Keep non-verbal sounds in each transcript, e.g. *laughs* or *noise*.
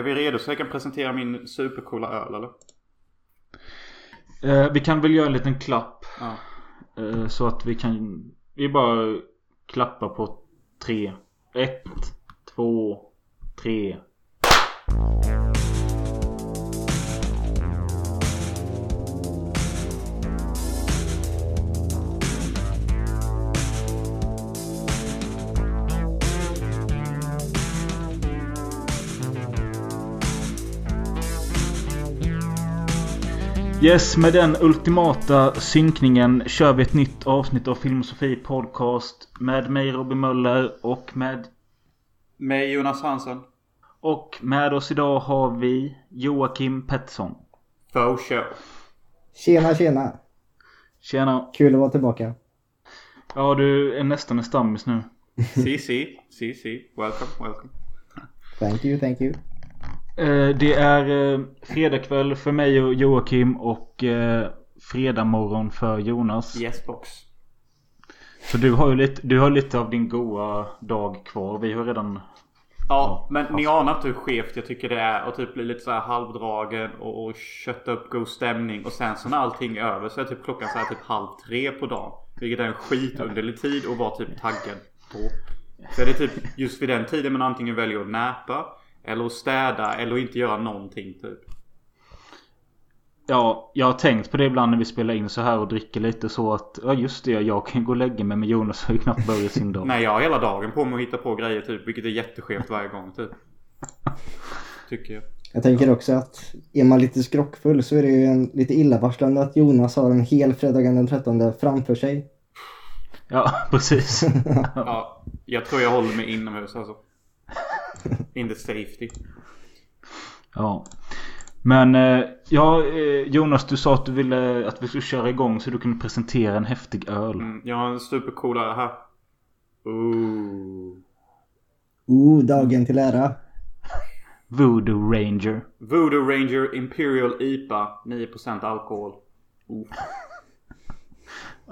Är vi redo så jag kan presentera min supercoola öl eller? Eh, vi kan väl göra en liten klapp. Ja. Eh, så att vi kan... Vi bara klappar på tre. Ett, två, tre. Yes, med den ultimata synkningen kör vi ett nytt avsnitt av Filmosofi Podcast med mig Robin Möller och med Med Jonas Hansen. och med oss idag har vi Joakim Pettersson. For show. Tjena tjena! Tjena! Kul att vara tillbaka. Ja, du är nästan en stammis nu. Si, si, si, si. Welcome, welcome. Thank you, thank you. Eh, Det är eh, fredagkväll för mig och Joakim och eh, fredag morgon för Jonas. Yes box. Så du har ju lite, du har lite av din goa dag kvar. Vi har redan... Ja, men ni anar inte hur skevt jag tycker det är att typ bli lite så här halvdragen och, och kötta upp god stämning och sen så när allting är över så är typ klockan så här typ halv tre på dagen. Vilket är en skitunderlig tid att vara typ taggad på. Så är det typ just vid den tiden man antingen väljer att näpa eller att städa eller att inte göra någonting typ. Ja, jag har tänkt på det ibland när vi spelar in så här och dricker lite så att Ja just det, jag kan gå och lägga mig men Jonas har ju knappt börjat sin dag. *laughs* Nej jag har hela dagen på mig att hitta på grejer typ vilket är jätteskevt varje gång typ. *laughs* Tycker jag. Jag tänker också att är man lite skrockfull så är det ju en, lite illavarslande att Jonas har en hel fredagen den 13 framför sig. Ja, *laughs* precis. Ja, jag tror jag håller mig inomhus alltså. In the safety. Ja. Men eh, ja, eh, Jonas du sa att du ville att vi skulle köra igång så du kunde presentera en häftig öl. Mm, jag har en supercoolare här. Ooh. Oh, dagen till ära. Voodoo Ranger. Voodoo Ranger Imperial IPA 9% alkohol. Ooh. *laughs*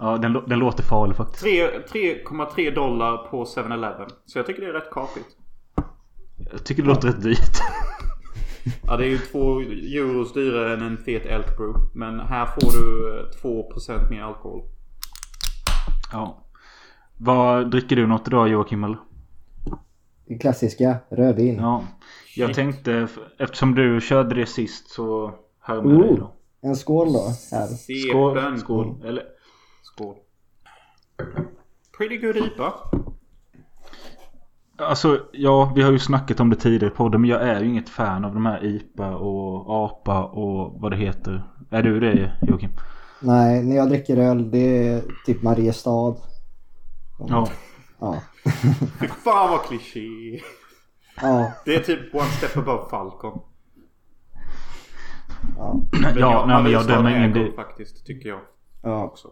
Ja, den, den låter farlig faktiskt. Tre- 3,3 dollar på 7-Eleven. Så jag tycker det är rätt kapigt. Jag tycker det låter rätt dyrt. *laughs* Ja det är ju 2 euros dyrare än en fet Elk Brew. Men här får du eh, 2% mer alkohol. Ja. Vad dricker du något idag Joakim eller? Det klassiska, rödvin. Ja. Jag Shit. tänkte, eftersom du körde det sist så här med dig Oh, då. en skål då. Här. Skål. Skål. Eller, Skål. Pretty good IPA. Alltså, ja, vi har ju snackat om det tidigare i podden men jag är ju inget fan av de här IPA och APA och vad det heter. Är du det Joakim? Nej, när jag dricker öl det är typ Mariestad. Ja. Ja. Fy fan vad kliché. Ja, Det är typ one step above Falcon. ja, Ja, nej, men jag dömer ingen. Det, faktiskt, tycker jag ja. också.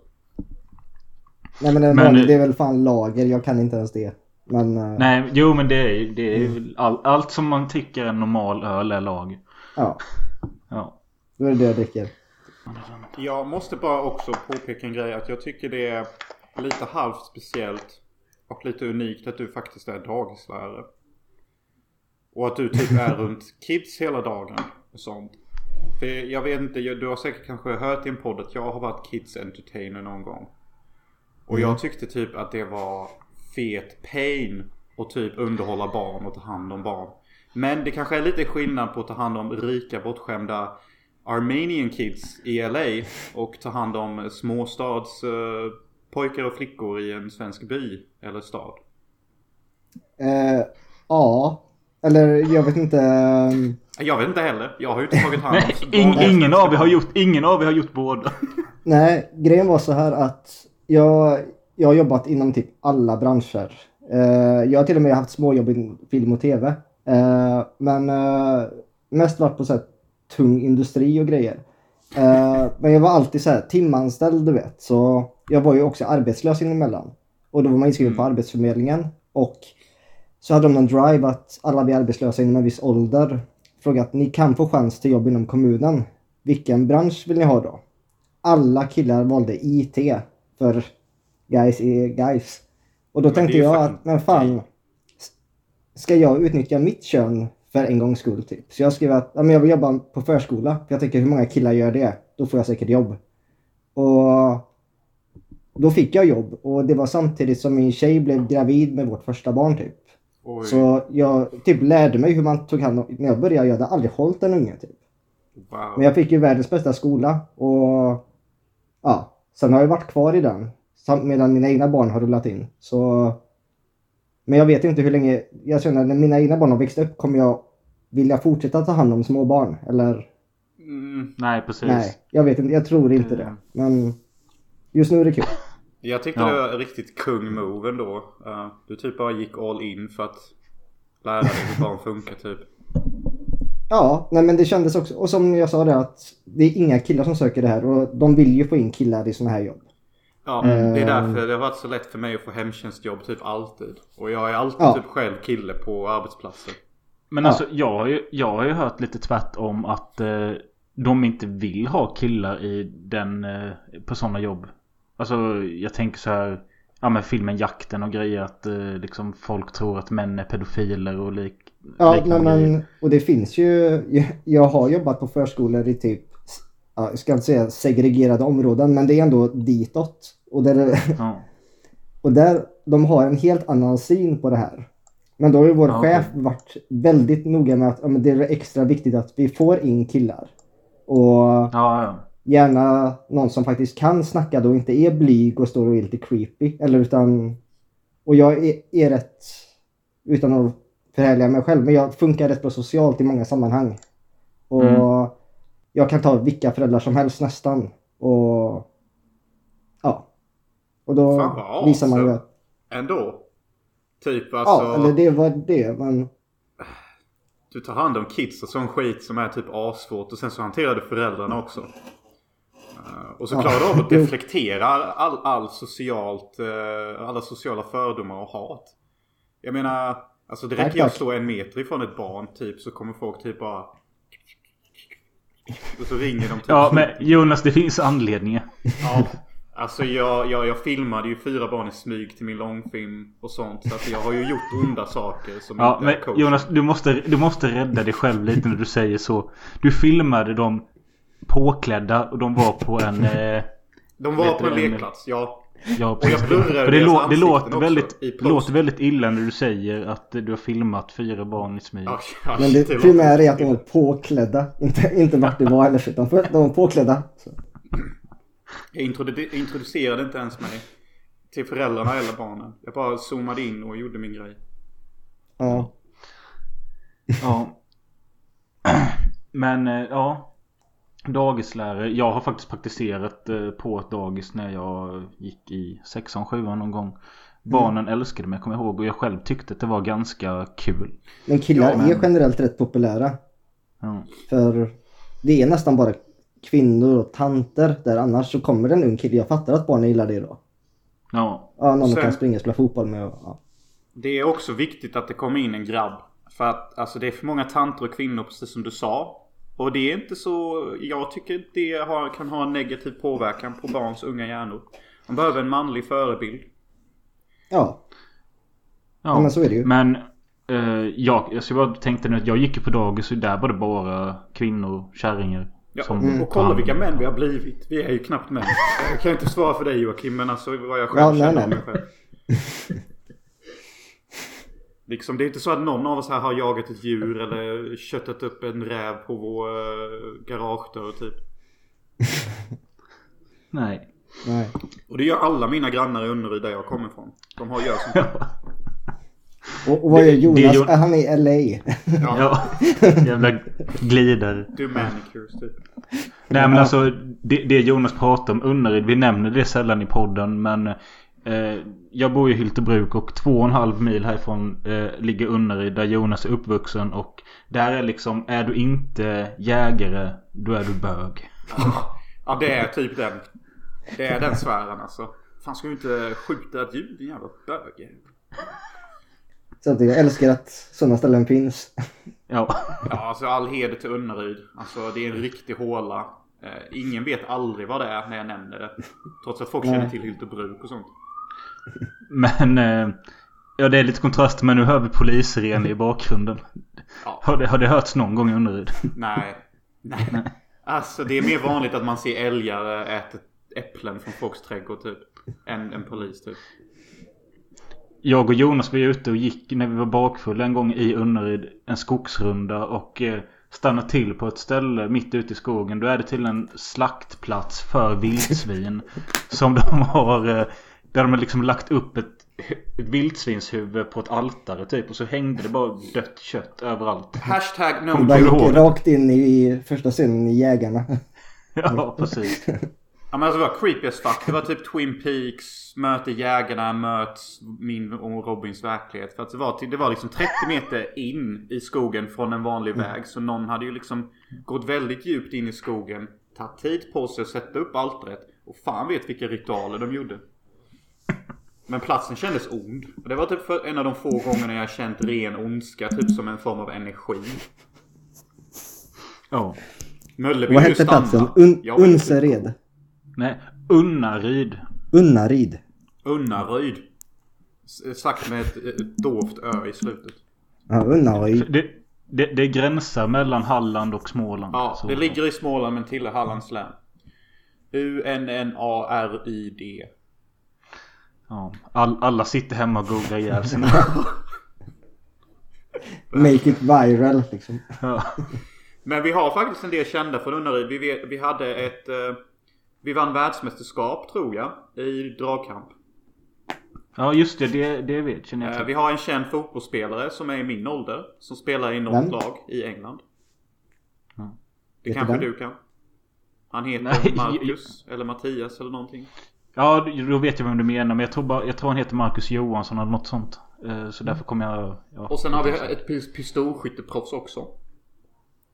Nej men, en Men- det är väl fan lager, jag kan inte ens det. Men eh, nej, jo men det är, det är väl all, allt som man tycker är en normal öl är lag. ja, Ja. då är det det jag dricker. Jag måste bara också påpeka en grej att jag tycker det är lite halvt speciellt och lite unikt att du faktiskt är dagislärare. Och att du typ är *laughs* runt kids hela dagen och sånt. För jag vet inte, du har säkert kanske hört i en podd att jag har varit kids entertainer någon gång. Och jag tyckte typ att det var fet pain att typ underhålla barn och ta hand om barn. Men det kanske är lite skillnad på att ta hand om rika bortskämda Armenian kids i LA och ta hand om småstads eh, pojkar och flickor i en svensk by eller stad. Eh, ja, eller jag vet inte. ehm, Jag vet inte heller. Jag har ju inte tagit hand om Nej, ingen av er har gjort, ingen av er har gjort båda. Nej, grejen var så här att jag, jag har jobbat inom typ alla branscher. Eh, jag har till och med haft småjobb i film och tv. Eh, men eh, mest varit på så tung industri och grejer. Men jag var alltid så här timanställd du vet. Så jag var ju också arbetslös emellan. Och då var man inskriven på Arbetsförmedlingen. Och så hade de någon drive att alla vi arbetslösa inom en viss ålder frågat ni kan få chans till jobb inom kommunen. Vilken bransch vill ni ha då? alla killar valde IT för guys är guys. Och då Men tänkte jag att, men fan. Ska jag utnyttja mitt kön För en gångs skull typ. Så jag skrev att ja, men jag vill jobba på förskola. För jag tänker hur många killar gör det? Då får jag säkert jobb. Och då fick jag jobb. Och det var samtidigt som min tjej blev gravid med vårt första barn typ. Oj. Så jag typ lärde mig hur man tog hand om... När jag började, jag hade aldrig hållit en unge typ. Wow. Men jag fick ju världens bästa skola och ja, sen har jag varit kvar i den samt medan mina egna barn har rullat in. Så, men jag vet inte hur länge, jag känner när mina egna barn har växt upp kommer jag vilja fortsätta ta hand om små barn eller Mm, Nej, precis. nej, jag vet inte, jag tror inte det. Men just nu är det kul. jag tyckte Ja. det var riktigt kung move ändå. Uh, du typ bara gick all in för att lära dig hur barn funkar typ. Ja, nej men det kändes också, och som jag sa det att det är inga killar som söker det här och de vill ju få in killar i sådana här jobb. Ja, det är därför det har varit så lätt för mig att få hemtjänstjobb typ alltid. Och jag är alltid Ja. typ själv kille på arbetsplatser. Men Ja. alltså jag har, ju, jag har ju hört lite tvärtom att eh, de inte vill ha killar i den, eh, på sådana jobb. Alltså jag tänker så här. Ja men filmen Jakten och grejer att eh, liksom folk tror att män är pedofiler och lik, Ja, liknande men, grejer. men, och det finns ju, jag, jag har jobbat på förskolor i typ, ja, jag ska inte säga segregerade områden, men det är ändå ditåt. Och där, Ja. *laughs* och där, de har en helt annan syn på det här. Men då har ju vår Ja, chef varit väldigt noga med att ja, det är extra viktigt att vi får in killar. Och gärna någon som faktiskt kan snacka då inte är blyg och står och är lite creepy. Eller utan... Och jag är, är rätt, utan att förhärliga mig själv, men jag funkar rätt bra socialt i många sammanhang. Och Mm. Jag kan ta vilka föräldrar som helst nästan. Och ja. Och då Fan, vad visar man ju att, Ändå. Typ alltså. ja, eller det var det, men Du tar hand om kids och sån skit som är typ assvårt och sen så hanterar du föräldrarna också. Eh, och så Ja. klarar du av att *laughs* deflektera all, all socialt, eh, alla sociala fördomar och hat. Jag menar, alltså det räcker ju att stå en meter ifrån ett barn typ så kommer folk typ bara... Och så ringer de ja men Jonas det finns anledningar. Ja, alltså jag, jag, jag filmade ju fyra barn i smyg till min långfilm och sånt. Så att jag har ju gjort onda saker som Ja inte men är coach. Jonas du måste, du måste rädda dig själv lite när du säger så. Du filmade dem påklädda och de var på en... Eh, De var på en lekplats, ja. Ja, Och jag För det, lå, det, låter väldigt, låter väldigt illa när du säger att du har filmat fyra barn i smyg. ja Men det primära är att de var påklädda. Inte, inte vart det var heller, utan för, de var påklädda. Så. Jag introdu- introducerade inte ens mig till föräldrarna eller barnen. Jag bara zoomade in och gjorde min grej. Ja. Ja. *clears throat* Men eh, ja. Dagislärare. Jag har faktiskt praktiserat eh, på ett dagis när jag gick i sexan, sjuan någon gång. Barnen älskade mig kommer jag ihåg och jag själv tyckte att det var ganska kul. Men killar Ja, men- är generellt rätt populära. Ja. För det är nästan bara kvinnor och tanter där annars så kommer det en ung kille. Jag fattar att barnen gillar det då. Ja. Ja, någon Sen- kan springa och spela fotboll med och, ja. Det är också viktigt att det kommer in en grabb. För att alltså, det är för många tanter och kvinnor precis som du sa. Och det är inte så... Jag tycker det har, kan ha en negativ påverkan på barns unga hjärnor. Man behöver en manlig förebild. Ja, Ja, Ja, men så är det ju. Men eh, jag, jag bara tänkte nu att jag gick ju på dagis och där var det bara kvinnor, kärringar. Ja, som Mm. och kolla vilka män vi har blivit. Vi är ju knappt män. Jag kan inte svara för dig Joakim men alltså vad jag själv Ja, nej, känner nej. om mig själv. *laughs* Liksom det är inte så att någon av oss här har jagat ett djur eller köttat upp en räv på vår uh, garagedörr typ. *laughs* Nej. nej. Och det gör alla mina grannar i Önneryd där jag kommer ifrån. De har gör sånt. *laughs* Och, och vad är är Jonas? Är han i LA? Ja, Ja. *laughs* Jävla glider. du manicures typ. Nej men alltså det, det Jonas pratar om Unnaryd. Vi nämner det sällan i podden men eh, Jag bor i Hyltebruk och två och en halv mil härifrån eh, ligger Unnaryd där Jonas är uppvuxen och där är liksom Är du inte jägare då är du bög. Ja det är typ den. Det är den sfären alltså. Fan ska du inte skjuta ett djur din jävla bög? Så att jag älskar att sådana ställen finns. Ja. Ja, alltså all heder till Önneryd. Alltså det är en riktig håla. Eh, ingen vet aldrig vad det är när jag nämner det. Trots att folk Nej. känner till Hyltebruk och sånt. *laughs* Men eh, Ja det är lite kontrast men nu hör vi polisiren i bakgrunden. Ja. Har det, har det hörts någon gång i Unneryd? Nej. Nej. Alltså det är mer vanligt att man ser älgar äta äpplen från folks trädgård typ. Än en polis typ. Jag och Jonas var ute och gick när vi var bakfulla en gång i Unneryd en skogsrunda och eh, stannade till på ett ställe mitt ute i skogen. Då är det till en slaktplats för vildsvin. som de har eh, där de har liksom lagt upp ett, ett vildsvinshuvud på ett altare typ och så hängde det bara dött kött överallt. Hashtag no Hon bara gick rakt in i första scenen i Jägarna. *laughs* Ja precis. Ja men alltså det var creepy as fuck. Det var typ Twin Peaks, möter jägarna, möts min och Robins verklighet. För att det var, till, det var liksom 30 meter in i skogen från en vanlig väg. Så någon hade ju liksom gått väldigt djupt in i skogen. Tagit tid på sig att sätta upp altaret. Och fan vet vilka ritualer de gjorde. Men platsen kändes ond. Och det var typ för en av de få gångerna jag känt ren ondska. Typ som en form av energi. Ja. Mölle Vad ville ju hette platsen? Un Jag Unsered? Nej, Unnaryd. Unnaryd? Unnaryd. Sagt med ett, ett dovt ö i slutet. Ja, Unnaryd. Det, det, det gränsar mellan Halland och Småland. Ja, Så- det ligger i Småland men tillhör Hallands län. U-N-N-A-R-Y-D. Ja, all, alla sitter hemma och googlar ihjäl sina. *laughs* Make it viral liksom. *laughs* ja. Men vi har faktiskt en del kända från Unnaryd. Vi, vi hade ett... eh, vi vann världsmästerskap tror jag. I dragkamp. ja, just det. Det, det vet känner jag Eh, till. vi har en känd fotbollsspelare som är i min ålder. Som spelar i något lag i England. Ja. Det Vet kanske du du kan. Han heter Nej, Marcus *laughs* eller Mattias eller någonting. Ja, då vet jag vem du menar. Men jag tror, bara, jag tror han heter Marcus Johansson eller något sånt. Eh, Så därför kommer jag... Ja, Och sen har vi ett pis- pistolskytteproffs också.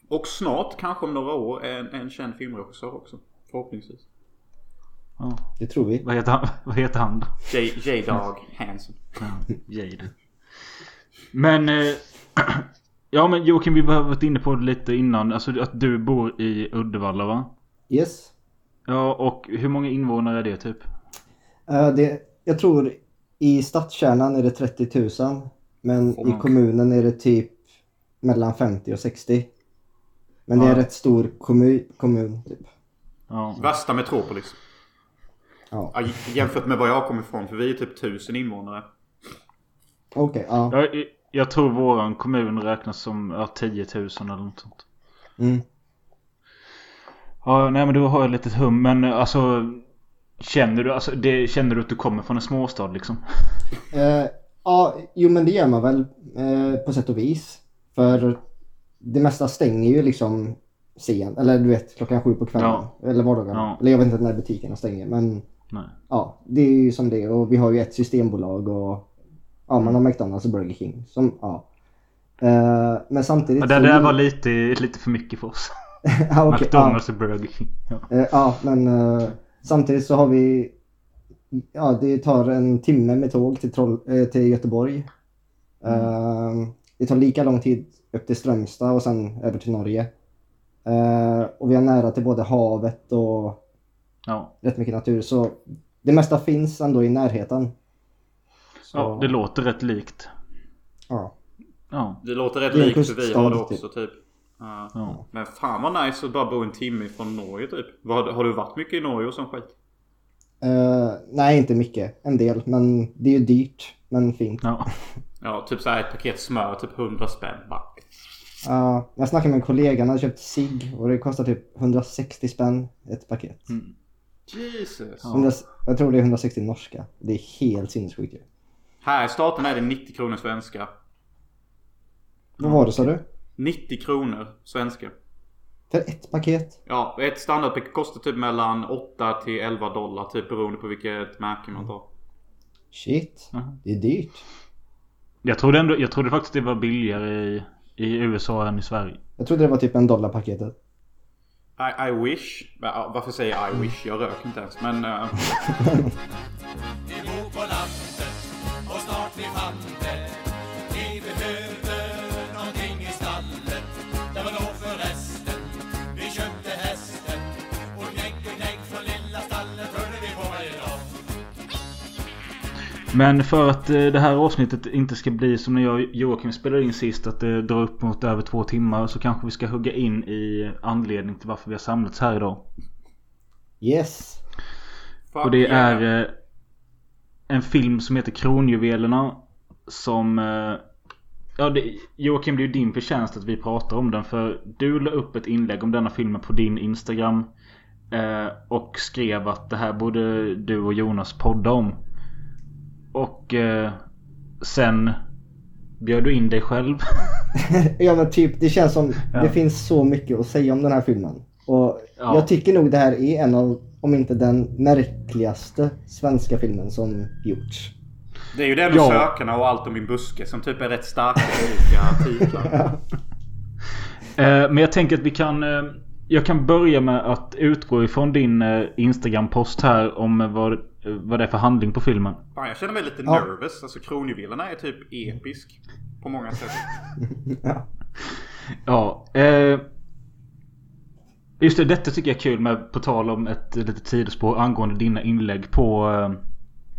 Och snart, kanske om några år, en, en känd filmregissör också. Förhoppningsvis. Ja. Det tror vi. Vad, heter han, *laughs* vad heter han då? J- J-Dog Hansen. Ja, Jade. Men... Eh, *clears throat* ja men Joakim, vi har varit inne på det lite innan. Alltså att du bor i Uddevalla va? Yes. Ja, och hur många invånare är det typ? Eh, det, jag tror i stadskärnan är det 30 000. Men i Mm. kommunen är det typ mellan 50 och 60. Men det är Ja. en rätt stor kommun. kommun typ. Ja. Värsta metropolis. Ja. Ja, jämfört med var jag kommer ifrån, för vi är typ tusen invånare. Okej, ja. Jag, jag tror våran kommun räknas som ja, 10 000 eller något sånt. Mm. Ja, nej men då har jag lite hum. Men alltså... Känner du, alltså, det, känner du att du kommer från en småstad liksom? *laughs* Eh, ja, jo men det gör man väl eh, på sätt och vis. För det mesta stänger ju liksom sen, eller du vet klockan sju på kvällen. Ja. Eller vardagarna. Ja. Eller jag vet inte när butikerna stänger men Nej. ja, det är ju som det är. Och vi har ju ett systembolag och ja, man har McDonalds och Burger King. Som, ja. Eh, men samtidigt... Ja, det så- där var lite, lite för mycket för oss. *laughs* ja, okej, McDonalds och Burger King. Ja. Eh, ja, men eh, samtidigt så har vi... Ja, det tar en timme med tåg till, Troll, eh, till Göteborg. Eh, det tar lika lång tid upp till Strömstad och sen över till Norge. Eh, och vi har nära till både havet och Ja. rätt mycket natur. Så det mesta finns ändå i närheten. Så, ja, det låter rätt likt. ja. Ja. Det låter rätt Det likt för vi har det också typ. Ja. ja. Men fan vad nice att bara bo en timme från Norge typ. Har du varit mycket i Norge och sån skit? Eh, nej, inte mycket. En del. Men det är ju dyrt. Men fint. ja. Ja, typ såhär ett paket smör, typ 100 spänn. Bara. Ja, jag snackade med en kollega, han hade köpt cigg och det kostar typ 160 spänn ett paket. Mm. Jesus. Ja. 100, jag tror det är 160 norska. Det är helt sinnessjukt ju. Här i staten är det 90 kronor svenska. Vad var det sa du? 90 kronor svenska. För ett paket? Ja, ett standardpaket kostar typ mellan 8 till 11 dollar typ beroende på vilket märke man tar. Shit, Mhm. det är dyrt. Jag trodde ändå, jag trodde faktiskt det var billigare i, i USA än i Sverige. Jag trodde det var typ en dollar paketet. I, I wish. Varför säger jag I wish? Jag röker inte ens. Men... eh, *laughs* Men för att eh, det här avsnittet inte ska bli som när jag och Joakim spelade in sist. Att det drar upp mot över två timmar. Så kanske vi ska hugga in i anledning till varför vi har samlats här idag. Yes. Och det är eh, en film som heter Kronjuvelerna. Som... Eh, ja, det, Joakim, det är ju din förtjänst att vi pratar om den. För du la upp ett inlägg om denna filmen på din Instagram. Eh, och skrev att det här borde du och Jonas podda om. Och eh, sen bjöd du in dig själv. *laughs* ja men typ det känns som Ja. det finns så mycket att säga om den här filmen. Och Ja. jag tycker nog det här är en av, om inte den märkligaste svenska filmen som gjorts. Det är ju den och Ja. Sökarna och Allt om min buske som typ är rätt starka olika *laughs* titlar. Eh, men jag tänker att vi kan... Eh, jag kan börja med att utgå ifrån din eh, Instagram-post här om vad, vad det är för handling på filmen. Fan, jag känner mig lite Ja. nervous. Alltså Kronjuvelerna är typ episk. På många sätt. *laughs* ja. Ja. Eh, just det, detta tycker jag är kul med på tal om ett litet sidospår angående dina inlägg på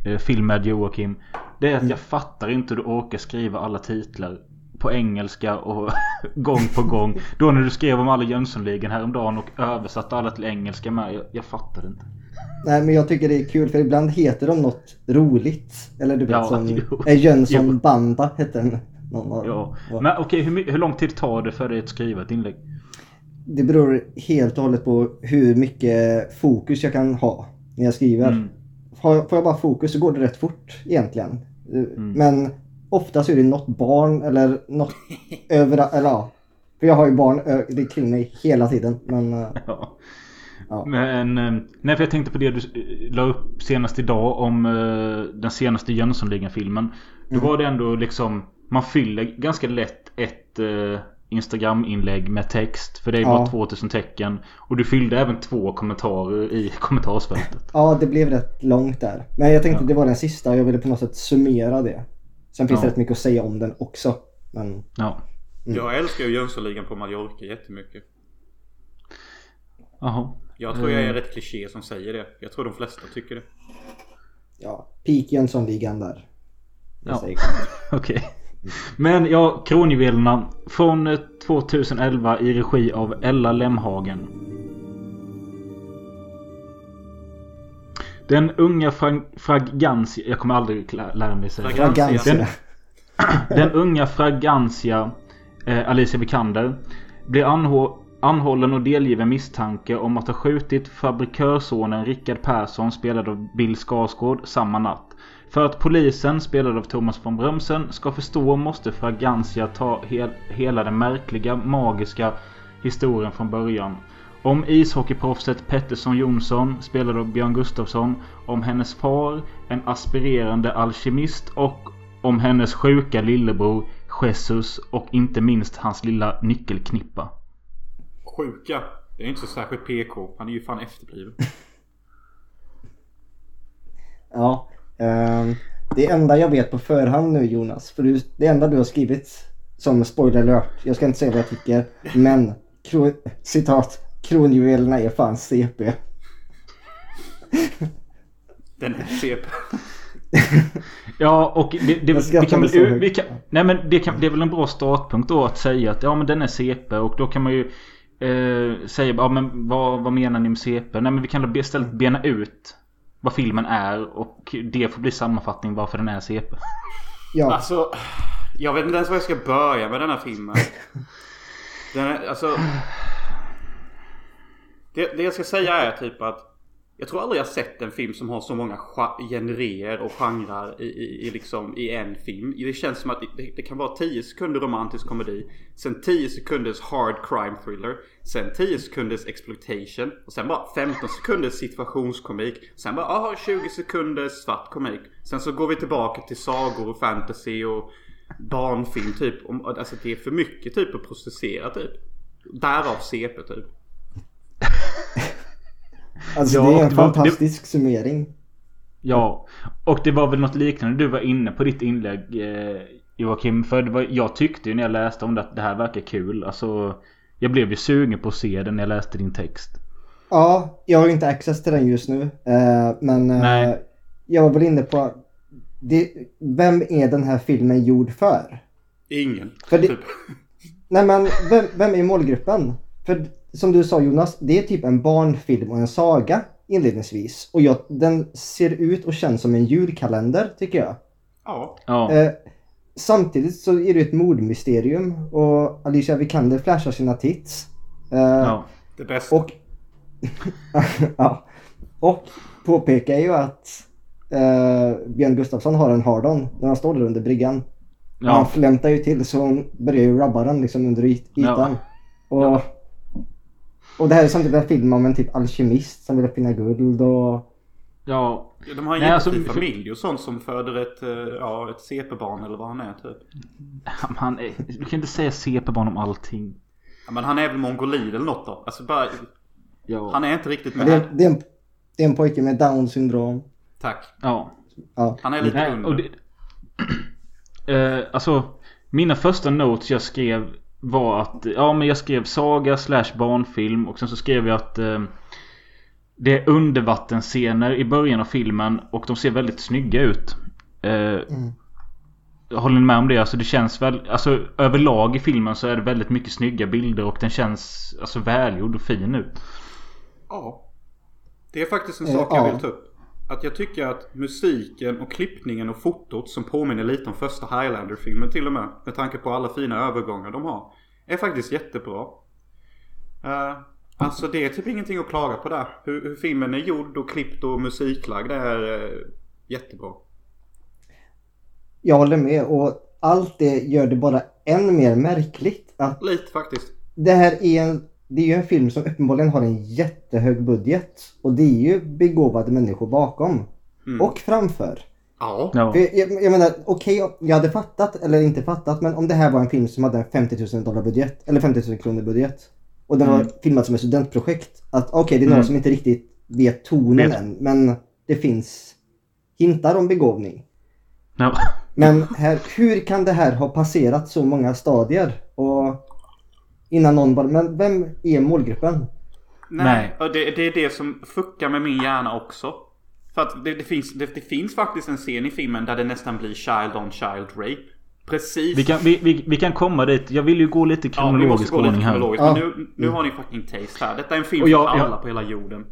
eh, eh, film med Joakim. Det är att jag fattar inte hur du orkar skriva alla titlar på engelska och *laughs* gång på gång. Då när du skrev om alla Jönssonligan häromdagen och översatte alla till engelska med. Jag, jag fattar inte. Nej men jag tycker det är kul för ibland heter de något roligt. Eller du vet Ja, som jo. Jönsson Jo. Banda hette den. Någon Ja. Men okej, hur, my- hur lång tid tar det för dig att skriva ett inlägg? Det beror helt och hållet på hur mycket fokus jag kan ha när jag skriver. Mm. Får jag bara fokus så går det rätt fort egentligen. Mm. Men oftast är det något barn eller något överallt. Eller ja. För jag har ju barn det är kring mig hela tiden. Men eh, *laughs* Ja. Ja. Men, eh, nej för jag tänkte på det du eh, la upp senast idag om eh, den senaste Jönssonligan-filmen. Då Mm. var det ändå liksom, man fyller ganska lätt ett Instagram-inlägg med text. För det är Ja. bara 2000 tecken. Och du fyllde även två kommentarer i *laughs* kommentarsfältet. ja, det blev rätt långt där. Men jag tänkte Ja. det var den sista och jag ville på något sätt summera det. Sen finns Ja. det rätt mycket att säga om den också. Men Ja. Mm. Jag älskar ju Jönssonligan på Mallorca jättemycket. Jaha. Jag tror jag är Mm. rätt kliché som säger det. Jag tror de flesta tycker det. ja, peak Jönssonligan där. Jag Ja. *laughs* Okej. Men ja, Kronjuvelerna från eh, 2011 i regi av Ella Lemhagen. Den unga frag Fragancia... Jag kommer aldrig lä- lära mig säga. Fragancia. Fragancia. *clears throat* Den unga Fragancia eh, Alicia Vikander blir anhå anhållen och delgiven misstanke om att ha skjutit fabrikörssonen Rickard Persson spelad av Bill Skarsgård samma natt. För att polisen, spelad av Thomas von Brömsen, ska förstå måste Fragancia ta hel hela den märkliga, magiska historien från början. Om ishockeyproffset Pettersson Jonsson, spelad av Björn Gustafsson, om hennes far, en aspirerande alkemist och om hennes sjuka lillebror Jesus och inte minst hans lilla nyckelknippa. Sjuka. Det är inte så särskilt PK. Han är ju fan efterbliven. *laughs* Ja. ehm, det enda jag vet på förhand nu Jonas, för du, det enda du har skrivit som spoiler alert, jag ska inte säga vad jag tycker, men kro, citat, kronjuvelerna är fan CP. *laughs* Den är CP. *laughs* Ja och det, det, vi kan väl, vi kan, Nej men det, kan, det är väl en bra startpunkt då att säga att ja men den är CP och då kan man ju eh, säga ja men vad, vad menar ni med CP? Nej men vi kan då istället bena ut vad filmen är och det får bli sammanfattning varför den är CP. *laughs* Ja, Alltså. Jag vet inte ens var jag ska börja med den här filmen. *laughs* Den är, alltså. Det, det jag ska säga är typ att. Jag tror aldrig jag sett en film som har så många genrer och genrer i, i, i, liksom, i en film. Det känns som att det, det kan vara 10 sekunder romantisk komedi. Sen 10 sekunders hard crime thriller. Sen 10 sekunders exploitation. Och sen bara 15 sekunders situationskomik. Sen bara aha, 20 sekunders svart komik. Sen så går vi tillbaka till sagor och fantasy och barnfilm typ. Alltså det är för mycket typ att processera typ. Därav CP typ alltså Ja, det är en det var- fantastisk summering. Ja, och det var väl något liknande du var inne på ditt inlägg eh, Joakim. För det var, jag tyckte ju när jag läste om det att det här verkar kul. Alltså, jag blev ju sugen på att se den när jag läste din text. Ja, jag har ju inte access till den just nu. eh, men eh, jag var väl inne på det, vem är den här filmen gjord för? Ingen. För det- Typ. Nej men vem, vem är målgruppen? För som du sa Jonas, det är typ en barnfilm och en saga inledningsvis. Och jag, den ser ut och känns som en julkalender tycker jag. Ja. Ja. Eh, samtidigt så är det ett mordmysterium och Alicia Vikander flashar sina tits. Eh, ja. Det bästa. Och, *laughs* ja. och påpekar ju att eh, Björn Gustafsson har en hard-on när han står där under bryggan. Och Han Ja. flämtar ju till så hon börjar ju rubba den liksom under yt- ytan. Och, och det här är samtidigt en film om en typ alkemist som vill finna guld och... ja. Ja, De har en Nej, jättefin alltså, familj och sånt som föder ett, eh, ja, ett CP-barn eller vad han är typ. Han är, du kan inte säga CP-barn om allting. Ja, men han är väl mongolid eller något då? Alltså bara, Ja. han är inte riktigt med. det, är, det, är en, det är en pojke med down syndrom. Tack. Ja. Ja. Han är lite Nej, under. och det, *clears throat* eh, alltså, mina första notes jag skrev var att, ja men jag skrev saga slash barnfilm och sen så skrev jag att eh, det är undervattensscener i början av filmen och de ser väldigt snygga ut. Eh, Håller ni med om det? Alltså det känns väl, alltså överlag i filmen så är det väldigt mycket snygga bilder och den känns alltså välgjord och fin ut. Ja. Det är faktiskt en Eh, sak jag ja. vill ta upp. Att jag tycker att musiken och klippningen och fotot som påminner lite om första Highlander-filmen till och med. Med tanke på alla fina övergångar de har. Är faktiskt jättebra. Uh, alltså det är typ ingenting att klaga på där. Hur, hur filmen är gjord och klippt och musiklagd är uh, jättebra. Jag håller med och allt det gör det bara än mer märkligt att Lite faktiskt. det här är en, det är ju en film som uppenbarligen har en jättehög budget. Och det är ju begåvade människor bakom. Mm. Och framför. Ja. Jag, jag menar, okej, jag hade fattat, eller inte fattat, men om det här var en film som hade en 50 000 dollar budget, eller 50 000 kronor budget. Och den Mm. var filmad som ett studentprojekt. Att okej, det är några Mm. som inte riktigt vet tonen Vet. än, men det finns hintar om begåvning. Ja. Men här, hur kan det här ha passerat så många stadier? Och innan någon bara, men vem är målgruppen? Nej, Nej. och det, det är det som fuckar med min hjärna också. För att det, det, finns, det, det finns faktiskt en scen i filmen där det nästan blir child on child rape. Precis. Vi kan, vi, vi, vi kan komma dit. Jag vill ju gå lite ja, kronologisk lite ordning här. Ja. Men nu, nu har ni fucking taste här. Detta är en film jag- för jag- alla på hela jorden.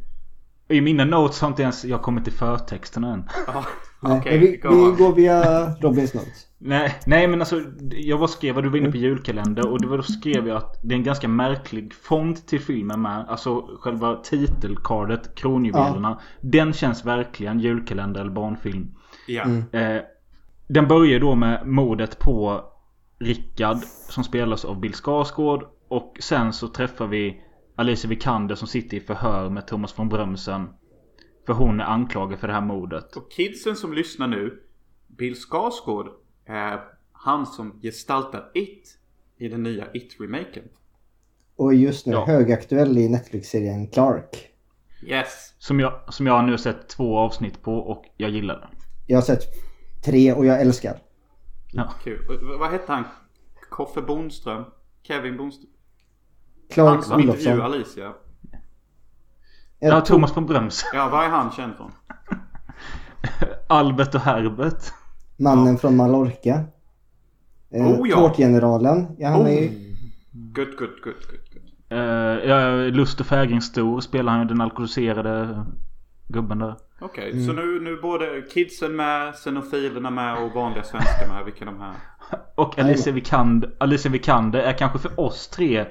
I mina notes har inte ens jag kommit till förtexterna än. Ja, Nej, Okej, men vi, vi går via Robins notes. Nej, nej men alltså jag var skrev att du var inne på julkalender och det var då skrev jag att det är en ganska märklig font till filmen med. Alltså själva titelkardet, kronjuvelerna. Den känns verkligen julkalender eller barnfilm. Ja. Mm. Eh, den börjar då med mordet på Rickard som spelas av Bill Skarsgård. Och sen så träffar vi Alicia Vikander som sitter i förhör med Thomas von Brömsen. För hon är anklagad för det här mordet. Och kidsen som lyssnar nu. Bill Skarsgård är han som gestaltar It i den nya It-remaken. Och just nu Ja. högaktuell i Netflix-serien Clark. Yes. Som jag, som jag har nu sett två avsnitt på och jag gillar den. Jag har sett tre och jag älskar. Ja. Kul. Och Vad hette han? Koffe Bondström? Kevin Bondström? Han Clark som intervjuar. Alicia. Ja, Thomas von Brömsen. *laughs* Ja, vad är han känd från? Albert och Herbert. Mannen från Mallorca. Eh, Oh, ja. Tårtgeneralen. Ja, han är ju... Good, good, good, good, good. Uh, ja, Lust och fägring stor spelar han ju den alkoholiserade gubben där. Okej, Mm. så nu, nu både kidsen med, xenofilerna med och vanliga svenskar med. Vilka de här? *laughs* Och Alicia Vikander, Alicia Vikander är kanske för oss tre eh,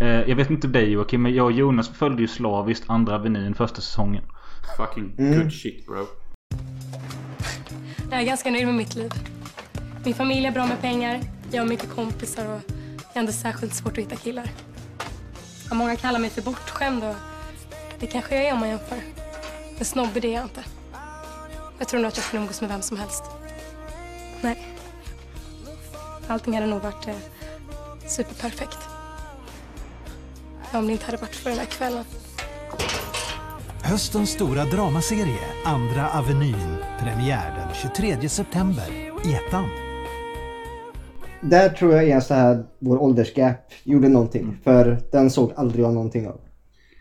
Jag vet inte dig Joakim men jag och Jonas följde ju slaviskt andra avenyn första säsongen. Fucking Mm. good shit bro. Jag är ganska nöjd med mitt liv. Min familj är bra med pengar, jag har mycket kompisar och jag har inte särskilt svårt att hitta killar. Ja, många kallar mig för bortskämd och det kanske jag är om man jämför. Men snobbig det är jag inte. Jag tror nog att jag kan umgås med vem som helst. Nej. Allting hade nog varit eh, superperfekt. Om det inte hade varit för den här kvällen. Höstens stora dramaserie Andra Avenyn. Premiär den 23 september i ettan. Där tror jag är så här vår åldersgap gjorde någonting. Mm. För den såg aldrig jag någonting av.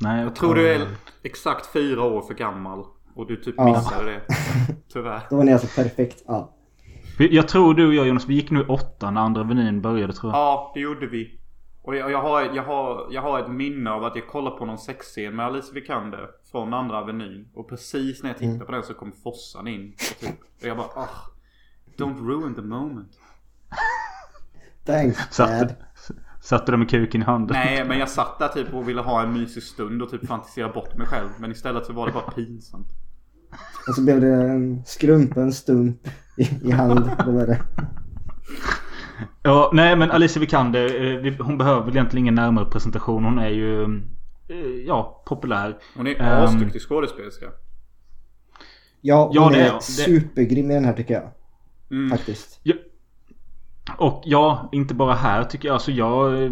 Nej, Jag tror du är exakt fyra år för gammal. Och du typ Ja. missade det. *laughs* Tyvärr. Då var ni alltså perfekt. Ja. Jag tror du och jag Jonas, vi gick nu åtta när andra Avenyn började tror jag. Ja, det gjorde vi. Och jag, jag, har, jag, har, jag har ett minne av att jag kollade på någon sexscen med Alice Vikander från andra Avenyn. Och precis när jag tittade på den så kom Fossan in. Och, typ, och jag bara ah, Don't ruin the moment. *laughs* Thanks Satte, dad. satte du med kuken i handen? Nej men jag satt där typ och ville ha en mysig stund och typ fantisera bort mig själv. Men istället så var det bara pinsamt. Och så blev det en skrumpen stump i, i hand. Det var det. *laughs* Ja, nej men Alicia Vikander, eh, hon behöver väl egentligen ingen närmare presentation. Hon är ju, eh, ja, populär. Hon är Ehm. asduktig skådespelerska. Ja, hon Ja, det är- är det- supergrym i den här tycker jag. Mm. Faktiskt. Ja. Och ja, inte bara här tycker jag. Alltså jag... eh,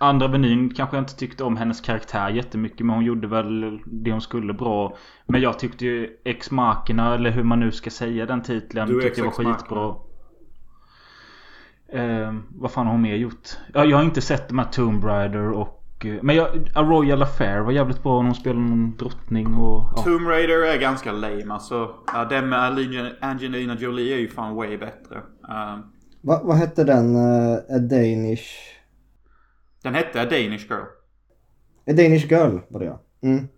Andra Avenyn kanske jag inte tyckte om hennes karaktär jättemycket. Men hon gjorde väl det hon skulle bra. Men jag tyckte ju Ex Machina, eller hur man nu ska säga den titeln. Du tyckte jag var skitbra. Eh, vad fan har hon mer gjort? Ja, jag har inte sett de här Tomb Raider och... eh, Men jag, A Royal Affair var jävligt bra när hon spelade någon drottning och... Ja. Tomb Raider är ganska lame alltså. Ja, den med Angelina- Jolie är ju fan way bättre. Ehm, Va, vad hette den? Uh, A Danish... den hette A Danish Girl. A Danish Girl var det ja. Mm.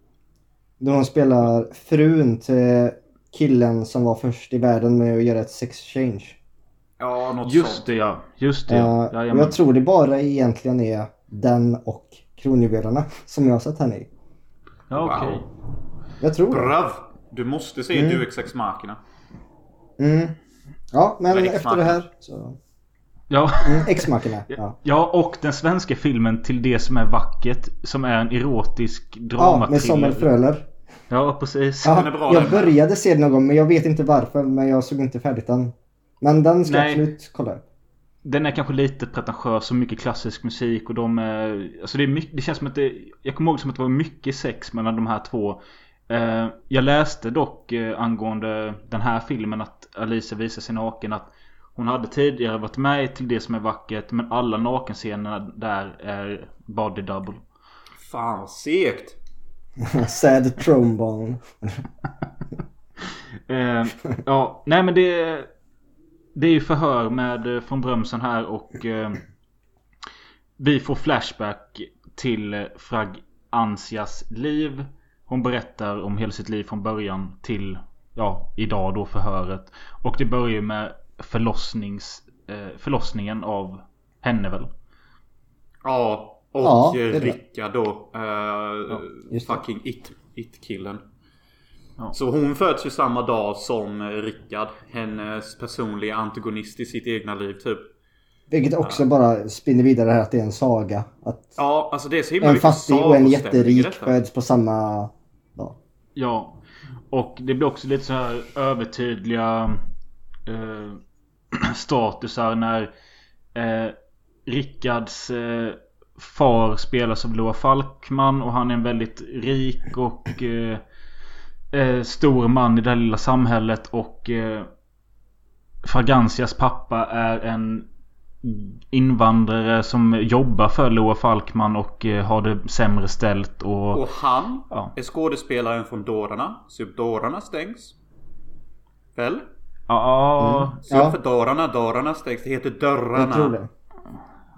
Då hon spelar frun till killen som var först i världen med att göra ett sex change. Ja, något Just sånt. det ja. Just det Uh, ja. och Jajamän. jag tror det bara egentligen är den och kronjuvelerna som jag har sett henne i. Ja okej. Wow. Jag tror. Brav! Du måste se Mm. Duex Ex Machina. Mm. Ja, men efter det här så... Ja. Mm. Ja. Ja, och den svenska filmen Till det som är vackert. Som är en erotisk ja, drama med Samuel Fröler. Ja, precis. Ja, Den är bra, jag den. började se den någon gång men jag vet inte varför. Men jag såg inte färdigt den. Men den ska jag Nej. absolut kolla upp. Den är kanske lite pretentiös och mycket klassisk musik och de är... Alltså det är mycket, det känns som att det... Jag kommer ihåg som att det var mycket sex mellan de här två. Eh, jag läste dock eh, angående den här filmen att Alicia visar sig naken att hon hade tidigare varit med till det som är vackert men alla nakenscenerna där är body double. Fan vad segt. *laughs* Sad trombone. *laughs* Eh, ja, nej men det... Det är ju förhör med eh, från Brömsen här och... Eh, vi får flashback till eh, Frag Ansias liv. Hon berättar om hela sitt liv från början till... Ja, idag då förhöret. Och det börjar ju med förlossnings... Eh, förlossningen av henne väl? Ja. Och Ja, ja, det. Rickard då. Just det. fucking it, it-killen. Ja. Så hon föds ju samma dag som Rickard. Hennes personliga antagonist i sitt egna liv typ. Vilket också bara spinner vidare här att det är en saga. Att Ja, alltså det är så himla en fattig och en jätterik föds på samma dag. Ja. Och det blir också lite så här övertydliga eh, *clears throat* statusar när eh, Rickards eh, far spelas av Loa Falkman och han är en väldigt rik och eh, eh, stor man i det här lilla samhället och eh, Fragansias pappa är en invandrare som jobbar för Loa Falkman och eh, har det sämre ställt och... Och han Ja. är skådespelaren från Dårarna. Så Dårarna stängs. Väl? Ja, Så Ja. för Dårarna, Dårarna stängs. Det heter Dörrarna. Det.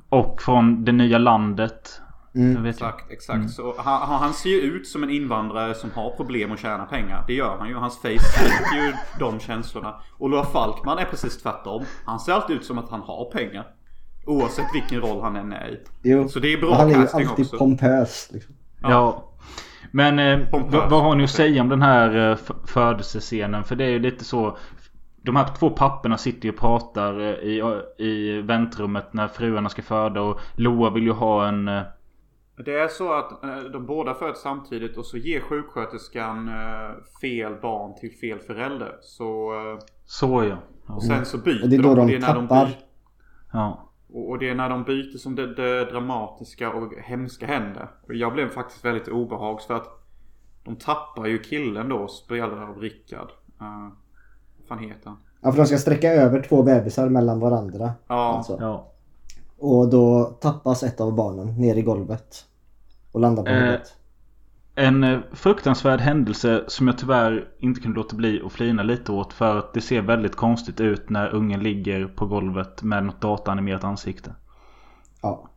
Och från det nya landet. Mm. Jag vet Exakt, exakt. Så han, han ser ju ut som en invandrare som har problem att tjäna pengar. Det gör han ju. Hans face styrker ju *laughs* de känslorna. Och Loa Falkman är precis tvärtom. Han ser alltid ut som att han har pengar. Oavsett vilken roll han än är i. Jo. Så det är bra han är ju casting alltid också. pompös. Liksom. Ja. Men eh, vad, vad har ni att säga om den här eh, födelsescenen? För det är ju lite så. De här två papporna sitter ju och pratar eh, i, i väntrummet när fruarna ska föda och Loa vill ju ha en... Det är så att eh, de båda föds samtidigt och så ger sjuksköterskan eh, fel barn till fel förälder. Så... eh, Så ja. ja. Och sen så byter Och det är då de och när tappar. byter, ja. och och det är när de byter som det, det dramatiska och hemska händer. Och jag blev faktiskt väldigt obehags för att de tappar ju killen då, spelad av Rickard. Uh, vad fan heter han? Ja, för de ska sträcka över två bebisar mellan varandra. Ja, Alltså. ja. Och då tappas ett av barnen ner i golvet. Och landar på Eh, huvudet. En eh, fruktansvärd händelse som jag tyvärr inte kunde låta bli att flina lite åt för att det ser väldigt konstigt ut när ungen ligger på golvet med något dataanimerat ansikte. Ja.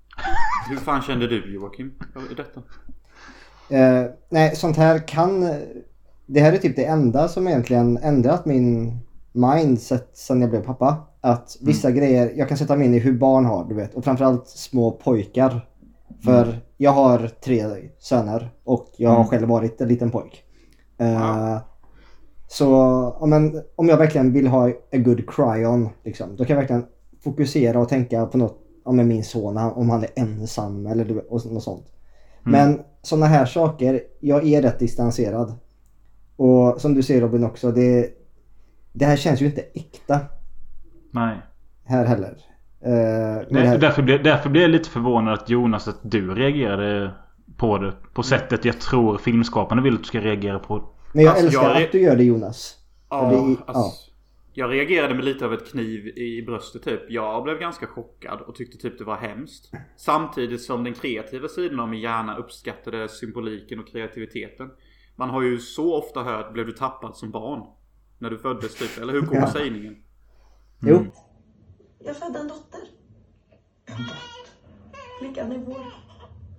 *laughs* Hur fan kände du Joakim i detta? Eh, nej, sånt här kan... Det här är typ det enda som egentligen ändrat min mindset sen jag blev pappa. Att vissa grejer, jag kan sätta mig in i hur barn har, du vet. Och framförallt små pojkar. För jag har tre söner och jag har själv varit en liten pojk. Eh, Så ja, men, om jag verkligen vill ha a good cry on, liksom, då kan jag verkligen fokusera och tänka på något med min son, om han är ensam eller och något sånt. Men sådana här saker, jag är rätt distanserad. Och som du säger Robin också, det, det här känns ju inte äkta Nej. här heller. Eh, det här- därför, blir, därför blir jag lite förvånad att Jonas, att du reagerade på det. På sättet jag tror filmskaparna vill att du ska reagera på. Men jag Alltså, älskar jag att du gör det Jonas. Ja, det alltså, Jag reagerade med lite av ett kniv i bröstet typ. Jag blev ganska chockad och tyckte typ det var hemskt. Samtidigt som den kreativa sidan av min hjärna uppskattade symboliken och kreativiteten. Man har ju så ofta hört blev du tappad som barn? När du föddes typ. Eller hur kommer Ja. sägningen? Jo, Jag födde en dotter. En dotter. Lyckan är vår.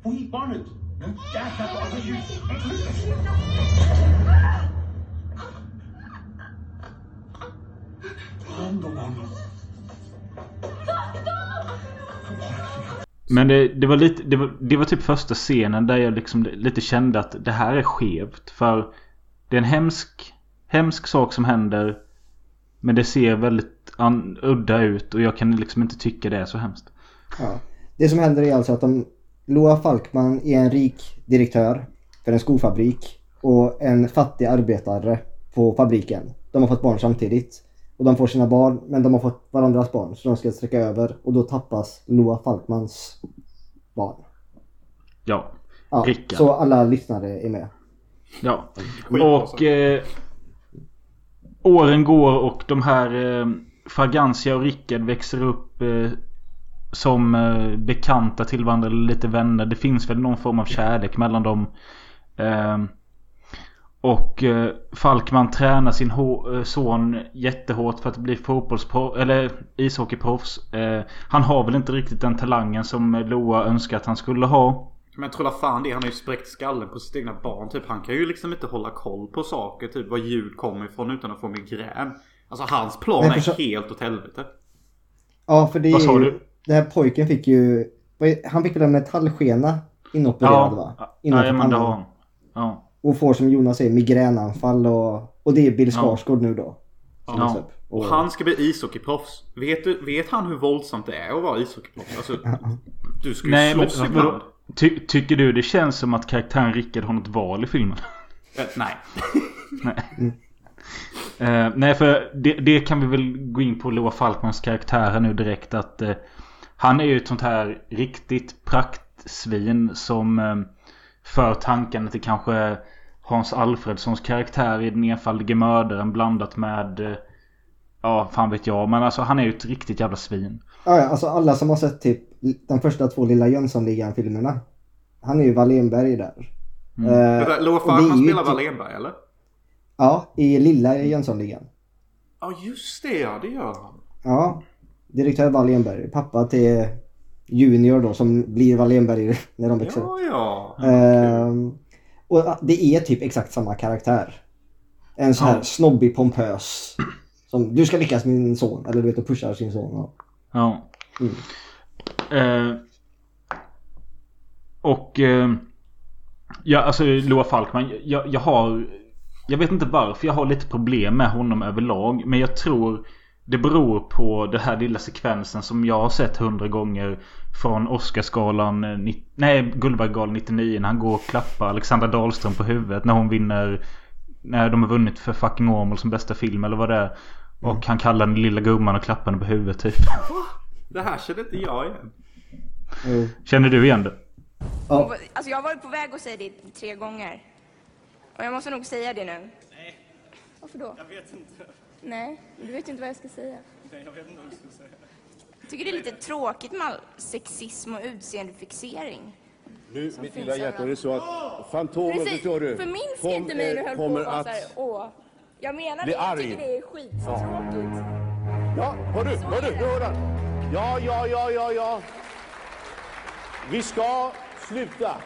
Hon gick barnet. Men jäklar vad det ljus. Ta hand om honom. Men det, det var lite, det var, det var typ första scenen där jag liksom lite kände att det här är skevt. För det är en hemsk, hemsk sak som händer. Men det ser väldigt an, udda ut och jag kan liksom inte tycka det är så hemskt. ja. Det som händer är alltså att de, Loa Falkman är en rik direktör för en skofabrik och en fattig arbetare på fabriken. De har fått barn samtidigt. Och de får sina barn, men de har fått varandras barn så de ska sträcka över och då tappas Loa Falkmans barn. Ja. Ja, Rickard. så alla lyssnare är med. Ja. Och eh, åren går och de här eh, Fragancia och Rickard växer upp eh, som eh, bekanta till varandra, eller lite vänner. Det finns väl någon form av kärlek mellan dem. Eh, och eh, Falkman tränar sin eh, son jättehårt för att bli fotbollsproffs eller ishockeyproffs. Eh, han har väl inte riktigt den talangen som Loa önskar att han skulle ha. Men trolla la fan det. Han har ju spräckt skallen på sitt egna barn. Typ, han kan ju liksom inte hålla koll på saker. Typ var ljud kommer ifrån utan att få migrän. Alltså hans plan Men är förstå- helt åt helvete. Ja, för det Vad är sa ju, du? Den här pojken fick ju... vad Han fick väl en metallskena inopererad va? Det pannan. har han. Ja. Och får som Jonas säger migränanfall och, och det är Bill Ja. Skarsgård nu då. Ja. upp. Och han ska bli ishockeyproffs. Vet, du, vet han hur våldsamt det är att vara ishockeyproffs? Alltså, du ska ju Nej men slåss ibland. vadå? Ty, tycker du det känns som att karaktären Rickard har något val i filmen? Eh, nej. *laughs* nej. Eh, nej för det, det kan vi väl gå in på Loa Falkmans karaktär här nu direkt att eh, Han är ju ett sånt här riktigt praktsvin som eh, för tankarna till kanske Hans Alfredssons karaktär i Den enfaldige mördaren blandat med eh, Ja fan vet jag men alltså han är ju ett riktigt jävla svin. Ja, ja, alltså alla som har sett typ de första två Lilla Jönssonligan-filmerna. Han är ju Wallenberg där. Mm. Eh, Vänta, Loa Falkman spelar typ- Wallenberg eller? Ja, i Lilla Jönssonligan. Ja just det ja, det gör han. Ja, direktör Wallenberg. Pappa till Junior då som blir Wallenberg när de växer upp. Ja ja. Ehm, och det är typ exakt samma karaktär. En sån här Ja. snobbig pompös. Som du ska lyckas min son. Eller du vet och pushar sin son. Ja. Ja. Mm. Eh, och... Eh, ja, alltså Loa Falkman. Jag, jag har... Jag vet inte varför jag har lite problem med honom överlag. Men jag tror det beror på den här lilla sekvensen som jag har sett hundra gånger. Från Oscarsgalan... eh, Nej, Guldbaggegalan 99. När han går och klappar Alexandra Dahlström på huvudet. När hon vinner... När de har vunnit för fucking Åmål som bästa film eller vad det är. Och han kallar den lilla gumman och klappar henne på huvudet typ. Det här känner inte jag igen. Jo. Känner du igen det? Ja. Alltså jag har varit på väg att säga det tre gånger. Och jag måste nog säga det nu. Nej. Varför då? Jag vet inte. Nej, du vet ju inte vad jag ska säga. Nej, jag vet inte vad du ska säga. Jag tycker det är lite tråkigt med all sexism och utseendefixering. Nu, som mitt lilla hjärta, det är överallt. så att Fantomen, Precis, förstår du, förminska kom- inte mig eh, och höll på att... så här, åh. Jag menar det, jag tycker det är skittråkigt. Ja, hör du, hör du, nu hör han. Ja, ja, ja, ja, ja. Vi ska sluta.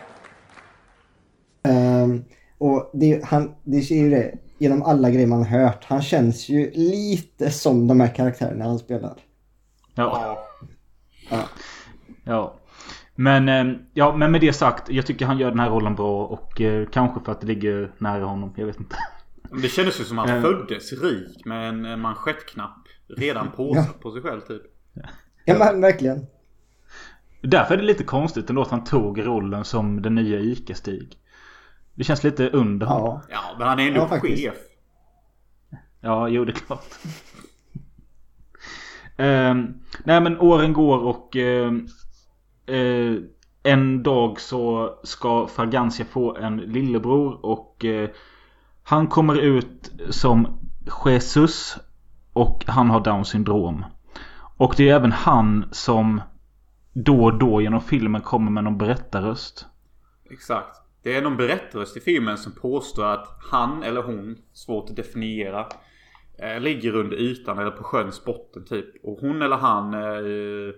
Ehm, och det, han, det är ju det, genom alla grejer man hört, han känns ju lite som de här karaktärerna han spelar. Ja. Ja. Ja. Men, eh, ja, men med det sagt, jag tycker han gör den här rollen bra och eh, kanske för att det ligger nära honom. Jag vet inte. Det kändes ju som att han Eh. föddes rik med en manschettknapp redan påsatt på sig själv typ. Ja men verkligen. Därför är det lite konstigt ändå att han tog rollen som den nya ICA-Stig. Det känns lite under honom. Ja, men han är ändå Ja, faktiskt. chef. Ja, jo det är klart. Ehm, nej men åren går och ehm, eh, en dag så ska Fragancia få en lillebror och eh, han kommer ut som Jesus och han har down syndrom. Och det är även han som då och då genom filmen kommer med någon berättarröst. Exakt. Det är någon berättarröst i filmen som påstår att han eller hon, svårt att definiera, eh, ligger under ytan eller på sjöns botten typ. Och hon eller han eh,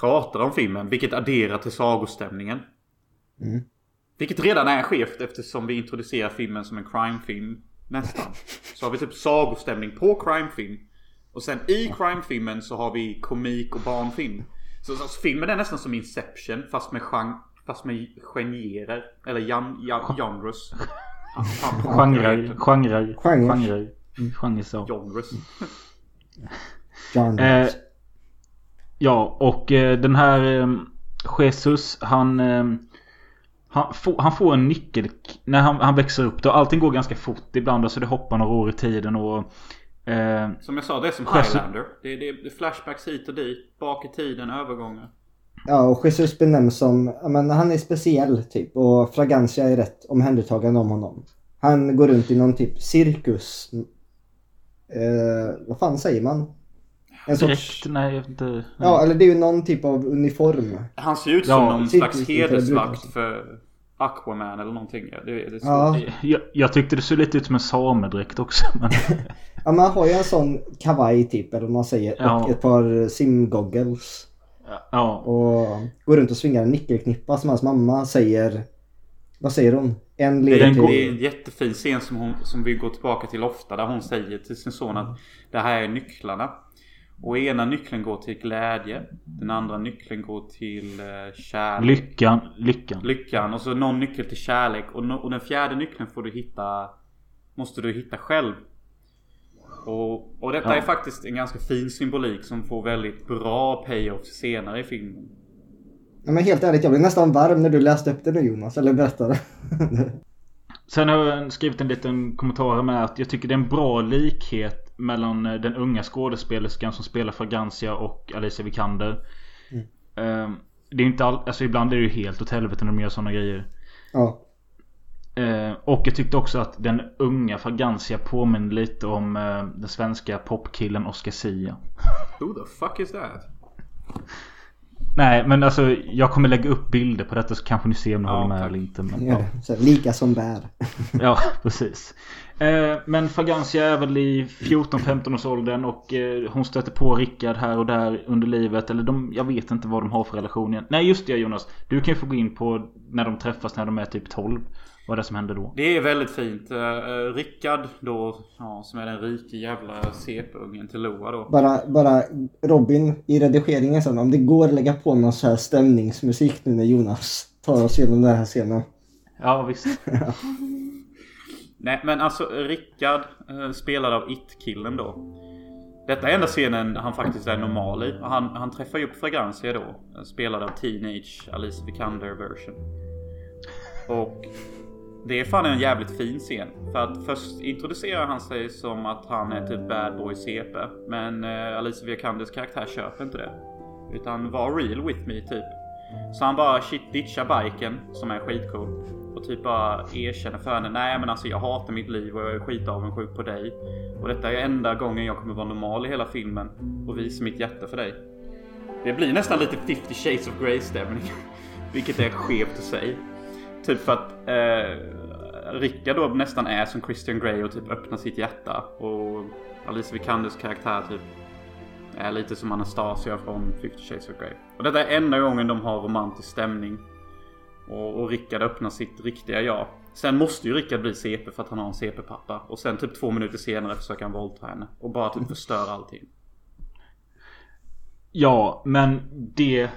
pratar om filmen, vilket adderar till sagostämningen. Mm. Vilket redan är skevt eftersom vi introducerar filmen som en crimefilm nästan. Så har vi typ sagostämning på crimefilm. Och sen i crimefilmen så har vi komik och barnfilm. Så, så filmen är nästan som Inception fast med genre, fast med genrer. Eller jan, jan, genres. *laughs* Genrer, genrer, Genrer. Genrer så. Genres. Eh, ja, och eh, den här eh, Jesus, han... Eh, han, får, han får en nyckel när han, han växer upp. Då allting går ganska fort ibland. Så det hoppar några år i tiden och... Eh, Som jag sa, det är som Jesus- Highlander. Det är, det är flashbacks hit och dit. Bak i tiden, övergångar. Ja, och Jesus benämns som, ja, men han är speciell typ och Fragancia är rätt omhändertagande om honom. Han går runt i någon typ cirkus. Eh, vad fan säger man? En sorts... direkt, nej jag vet inte. Ja, eller det är ju någon typ av uniform. Han ser ut Ja, som någon slags hedersvakt för Aquaman eller någonting. Ja, Det, det. Ja. Jag, jag tyckte det såg lite ut som en samedräkt också. Men, *laughs* Ja, man har ju en sån kavaj typ, eller vad man säger. Ja. Och ett par simgoggles. Ja, Och går runt och svingar en nyckelknippa som hans mamma säger. Vad säger hon? En Det leder är, till... det är en jättefin scen som, hon, som vi går tillbaka till ofta. Där hon säger till sin son att det här är nycklarna. Och ena nyckeln går till glädje. Den andra nyckeln går till eh, kärlek. lyckan, lyckan. Lyckan. Och så någon nyckel till kärlek. Och, no, och den fjärde nyckeln får du hitta... Måste du hitta själv. Och, och detta Ja. är faktiskt en ganska fin symbolik som får väldigt bra payoff senare i filmen. Ja, men helt ärligt, jag blev nästan varm när du läste upp det nu Jonas, eller berättade. *laughs* Sen har jag skrivit en liten kommentar med att jag tycker det är en bra likhet mellan eh, den unga skådespelerskan som spelar Fragancia och Alicia Vikander. Eh, Det är inte all, alltså ibland är det ju helt åt helvete när de gör sådana grejer. ja. Eh, och jag tyckte också att den unga Fragancia påminner lite om eh, den svenska popkillen Oscar Sia. Who the fuck is that? Nej men alltså jag kommer lägga upp bilder på detta så kanske ni ser om ni Ja, håller med tack. eller inte. Men, ja. här, lika som bär. *laughs* Ja, precis. Eh, men Fragancia är väl i 14-15 års åldern och eh, hon stöter på Rickard här och där under livet. Eller de, jag vet inte vad de har för relation igen. Nej just det Jonas. Du kan ju få gå in på när de träffas när de är typ 12. Vad är det som händer då? Det är väldigt fint. Uh, Rickard då, ja, som är den rike jävla CP-ungen till Loa då. Bara, bara Robin i redigeringen sen, om det går lägga på någon så här stämningsmusik nu när Jonas tar oss igenom den här scenen. Ja visst. Nej men alltså Rickard eh, spelad av It-killen då. Detta är enda scenen han faktiskt är normal i. Han, han träffar ju upp Fragancia då. Eh, spelad av Teenage Alice Vikander version. Och det är fan en jävligt fin scen. För att först introducerar han sig som att han är typ bad boy CP. Men eh, Alice Vikanders karaktär köper inte det. Utan var real with me typ. Så han bara shit ditchar biken som är skitcool. Och typ bara erkänner för henne. Nej men alltså jag hatar mitt liv och jag är skitavundsjuk på dig. Och detta är enda gången jag kommer vara normal i hela filmen. Och visa mitt hjärta för dig. Det blir nästan lite 50 shades of Grey stämning. *laughs* Vilket är skevt i sig. Typ för att eh, Rickard då nästan är som Christian Grey och typ öppnar sitt hjärta. Och Alice Vikanders karaktär typ är lite som Anastasia från 50 Shades of Grey. Och detta är enda gången de har romantisk stämning. Och, och Rickard öppnar sitt riktiga jag. Sen måste ju Rickard bli CP för att han har en CP-pappa. Och sen typ två minuter senare försöker han våldta henne. Och bara typ förstöra allting. Ja, men det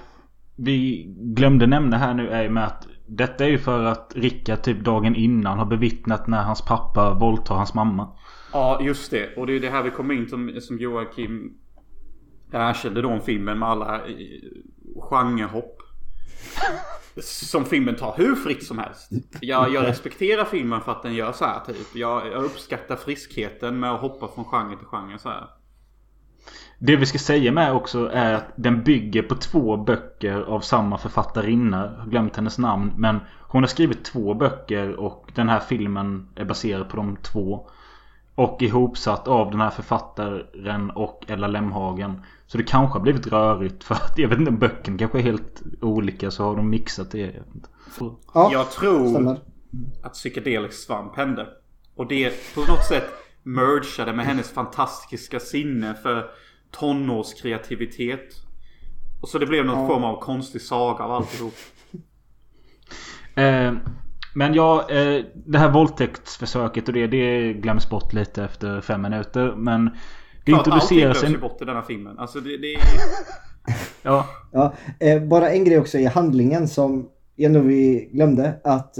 vi glömde nämna här nu är ju med att detta är ju för att Rickard typ dagen innan har bevittnat när hans pappa våldtar hans mamma. Ja, just det. Och det är det här vi kommer in som, som Joakim erkände då om filmen med alla eh, genrehopp. Som filmen tar hur fritt som helst. Jag, jag respekterar filmen för att den gör så här typ. Jag, jag uppskattar friskheten med att hoppa från genre till genre så här. Det vi ska säga med också är att den bygger på två böcker av samma författarinna. Jag har glömt hennes namn. Men hon har skrivit två böcker och den här filmen är baserad på de två. Och ihopsatt av den här författaren och Ella Lemhagen. Så det kanske har blivit rörigt för att jag vet inte om böckerna kanske är helt olika så har de mixat det. Jag. Ja, jag tror stämmer. att psykedelisk svamp hände. Och det på något sätt mergade med hennes fantastiska sinne för tonårskreativitet. Och så det blev någon Ja. form av konstig saga av alltihop. Eh, men ja, eh, det här våldtäktsförsöket och det, det glöms bort lite efter fem minuter. Men det För att allting introduceras glöms ju en... bort i denna filmen. Alltså det, det är... *laughs* Ja, Ja, eh, bara en grej också i handlingen som jag nog vi glömde. Att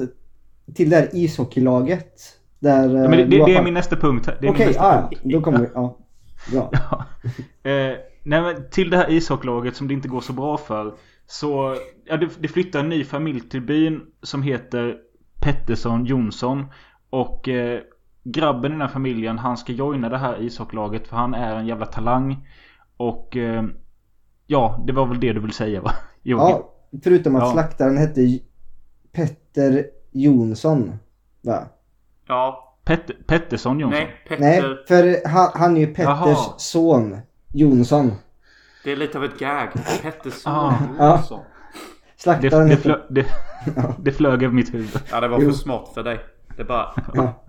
till det här ishockeylaget. Där... eh, men det, det, du har det är min nästa punkt. Det är min Okej, nästa ah, punkt. ja. Då kommer vi. Ja. Bra. *laughs* Eh, nej till det här ishockeylaget som det inte går så bra för. Så ja, det, det flyttar en ny familj till byn som heter Pettersson Jonsson. Och eh, grabben i den här familjen han ska joina det här ishockeylaget för han är en jävla talang. Och eh, ja, det var väl det du vill säga va? *laughs* Joakim? Ja, förutom att Ja. slaktaren hette Petter Jonsson. Va? Ja. Pet- Pettersson Jonsson? Nej, Petter. Nej, för han, han är ju Petters Jaha. son. Jonsson. Det är lite av ett gag. Pettersson Ah. Jonsson. Det, Slaktaren det, heter... flö, det, *laughs* det flög över mitt huvud. Ja, det var för smart för dig. Det bara... Ja. *laughs*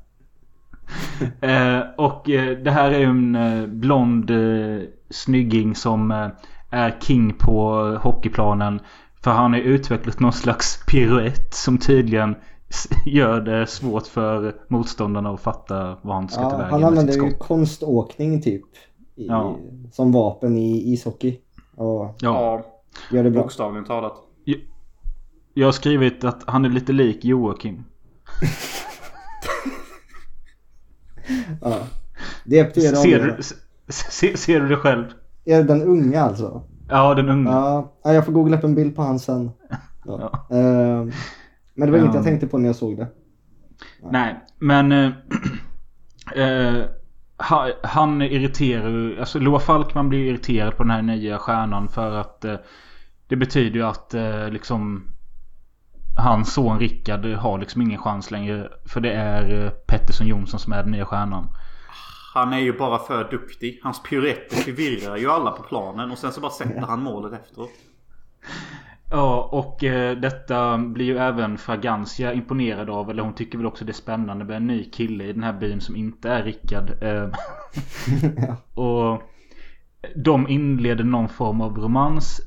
Eh, och eh, det här är en eh, blond eh, snygging som eh, är king på hockeyplanen. För han har utvecklat någon slags piruett som tydligen *laughs* gör det svårt för motståndarna att fatta vad han ska ta Ja, vägen han använder ju konståkning typ. I, Ja. Som vapen i ishockey. Och Ja. Ja, gör det bra. bokstavligen talat. Jag har skrivit att han är lite lik Joakim. *laughs* Ja. Det är Ser du, se, ser du det själv? Är det den unga alltså? Ja, den unga. Ja, ja, jag får googla upp en bild på han sen. Ja. Ehm, men det var Ja. inget jag tänkte på när jag såg det. Nej, men... Eh, *clears throat* eh, ha- han irriterar ju... Alltså Loa Falkman blir irriterad på den här nya stjärnan för att eh, det betyder ju att liksom hans son Rickard har liksom ingen chans längre. För det är eh, Pettersson Jonsson som är den nya stjärnan. Han är ju bara för duktig. Hans piruetter förvirrar ju alla på planen och sen så bara sätter han målet efteråt. Ja, och eh, detta blir ju även Fragancia imponerad av. Eller hon tycker väl också det är spännande med en ny kille i den här byn som inte är Rickard. Eh, *laughs* och de inleder någon form av romans.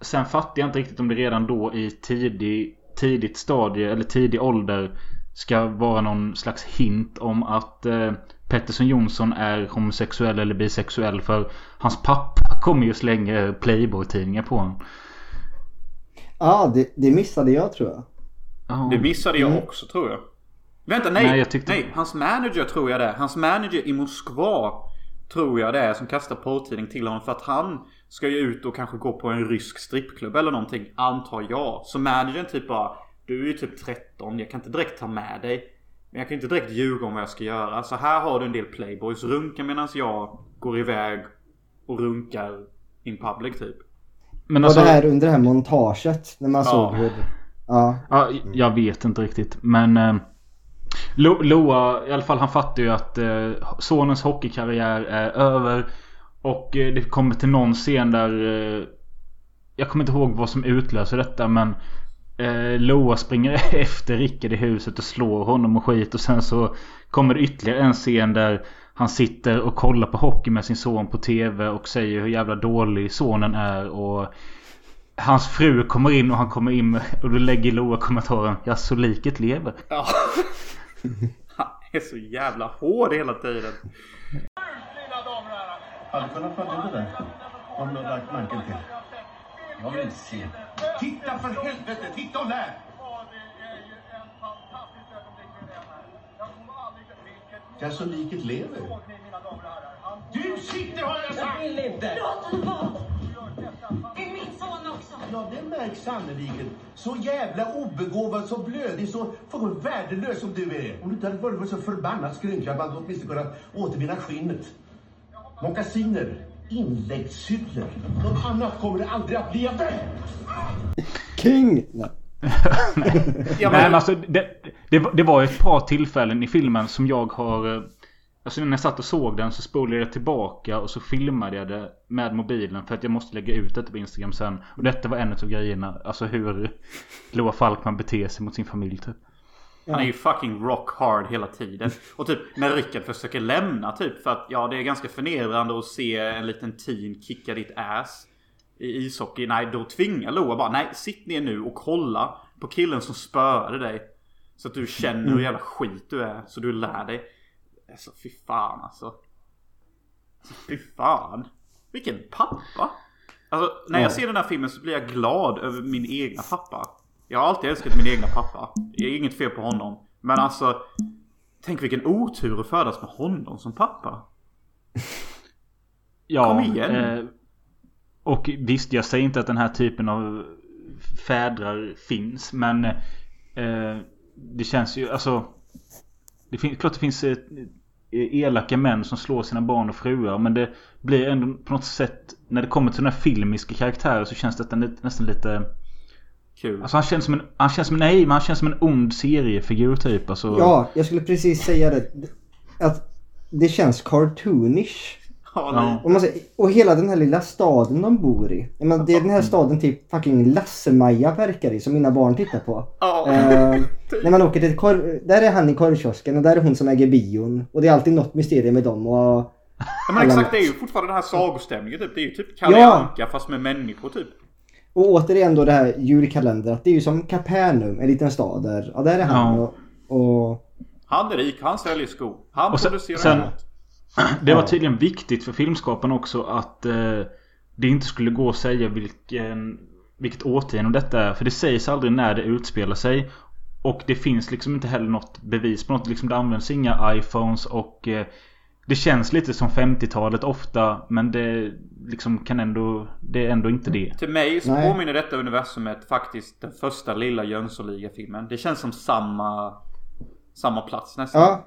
Sen fattar jag inte riktigt om det redan då i tidig, tidigt stadie eller tidig ålder ska vara någon slags hint om att eh, Pettersson Jonsson är homosexuell eller bisexuell för hans pappa *laughs* kommer ju slänga Playboy-tidningar på honom. Ja, det, det missade jag tror jag. Ja. Det missade jag Mm. också tror jag. Vänta nej! Nej, Nej, jag tyckte- hans manager tror jag det. Hans manager i Moskva tror jag det är som kastar porrtidning till honom för att han ska ju ut och kanske gå på en rysk strippklubb eller någonting. Antar jag. Så managern typ bara Du är ju typ 13. Jag kan inte direkt ta med dig. Men jag kan inte direkt ljuga om vad jag ska göra. Så här har du en del playboys. Runka medan jag går iväg och runkar in public typ. Men Och alltså, det här under det här montaget när man Ja. såg hur... Ja. ja, jag vet inte riktigt. Men eh, Lo- Loa, i alla fall han fattar ju att eh, sonens hockeykarriär är över. Och eh, det kommer till någon scen där... Eh, jag kommer inte ihåg vad som utlöser detta men... Eh, Loa springer *laughs* efter Rickard i huset och slår honom och skit. Och sen så kommer det ytterligare en scen där han sitter och kollar på hockey med sin son på tv och säger hur jävla dålig sonen är. Och hans fru kommer in och han kommer in med, och då lägger Loa kommentaren Ja så liket lever. Ja. *laughs* Han är så jävla hård hela tiden. Hade kunnat du det där. Om du lagt manken till. Jag vill inte se. Titta för helvete, titta och lär! Ja, så liket lever. Du sitter har jag sagt! Jag vill inte! Låt honom vara! Det är min son också. Ja, det märks sannerligen. Så jävla obegåvad, så blödig, så fullkomligt värdelös som du är. Om du inte hade varit så förbannat skrynklig hade man åtminstone kunnat återvinna skinnet. Mockasiner, inläggshyddor. Något annat kommer det aldrig att bli. Jag vet! King! *laughs* Nej. Nej men alltså det, det, var- det var ett par tillfällen i filmen som jag har... eh, Alltså när jag satt och såg den så spolade jag tillbaka och så filmade jag det med mobilen för att jag måste lägga ut det på Instagram sen. Och detta var en av grejerna. Alltså hur Loa Falkman beter sig mot sin familj typ. Han är ju fucking rock hard hela tiden. Och typ när Rickard försöker lämna typ för att ja det är ganska förnedrande att se en liten teen kicka ditt ass i ishockey. Nej då tvingar Loa bara nej sitt ner nu och kolla på killen som spöade dig. Så att du känner hur jävla skit du är. Så du lär dig. Alltså fy fan alltså. alltså fy fan. Vilken pappa. Alltså när jag Ja. ser den här filmen så blir jag glad över min egna pappa. Jag har alltid älskat min egna pappa. Det är inget fel på honom. Men alltså. Tänk vilken otur att födas med honom som pappa. *laughs* Ja, Kom igen. eh, och visst, jag säger inte att den här typen av fädrar finns. Men eh, det känns ju, alltså. Det finns, klart det finns eh, elaka män som slår sina barn och fruar. Men det blir ändå på något sätt. När det kommer till den här filmiska karaktärer så känns det lite- nästan lite... Kul. Alltså han känns som en, han känns som nej men han känns som en ond seriefigur typ. Alltså, Ja, jag skulle precis säga det. Att det känns cartoonish. Ja, Och, man säger, och hela den här lilla staden de bor i. Menar, det är den här staden typ fucking Lasse-Maja verkar i som mina barn tittar på. Ja. Eh, *laughs* när man åker till korv, där är han i korvkiosken och där är hon som äger bion. Och det är alltid något mysterium med dem. Och, Ja, men exakt det är ju fortfarande den här sagostämningen typ. Det är ju typ Kalle Ja. Anka fast med människor typ. Och återigen då det här julkalendern. Att det är ju som Kapernaum, en liten stad där. Ja, där är han. Ja. Och, och Han är rik, han säljer skor. Han Och sen- producerar sen- mat. *clears throat* Det var tydligen viktigt för filmskaparna också att eh, det inte skulle gå att säga vilken, vilket årtionde detta är. För det sägs aldrig när det utspelar sig. Och det finns liksom inte heller något bevis på något. Liksom det används inga iPhones och eh, det känns lite som 50-talet ofta. Men det liksom kan ändå... Det är ändå inte det. Till mig så Nej. påminner detta universumet faktiskt den första lilla Jönssonliga-filmen. Det känns som samma, samma plats nästan. ja.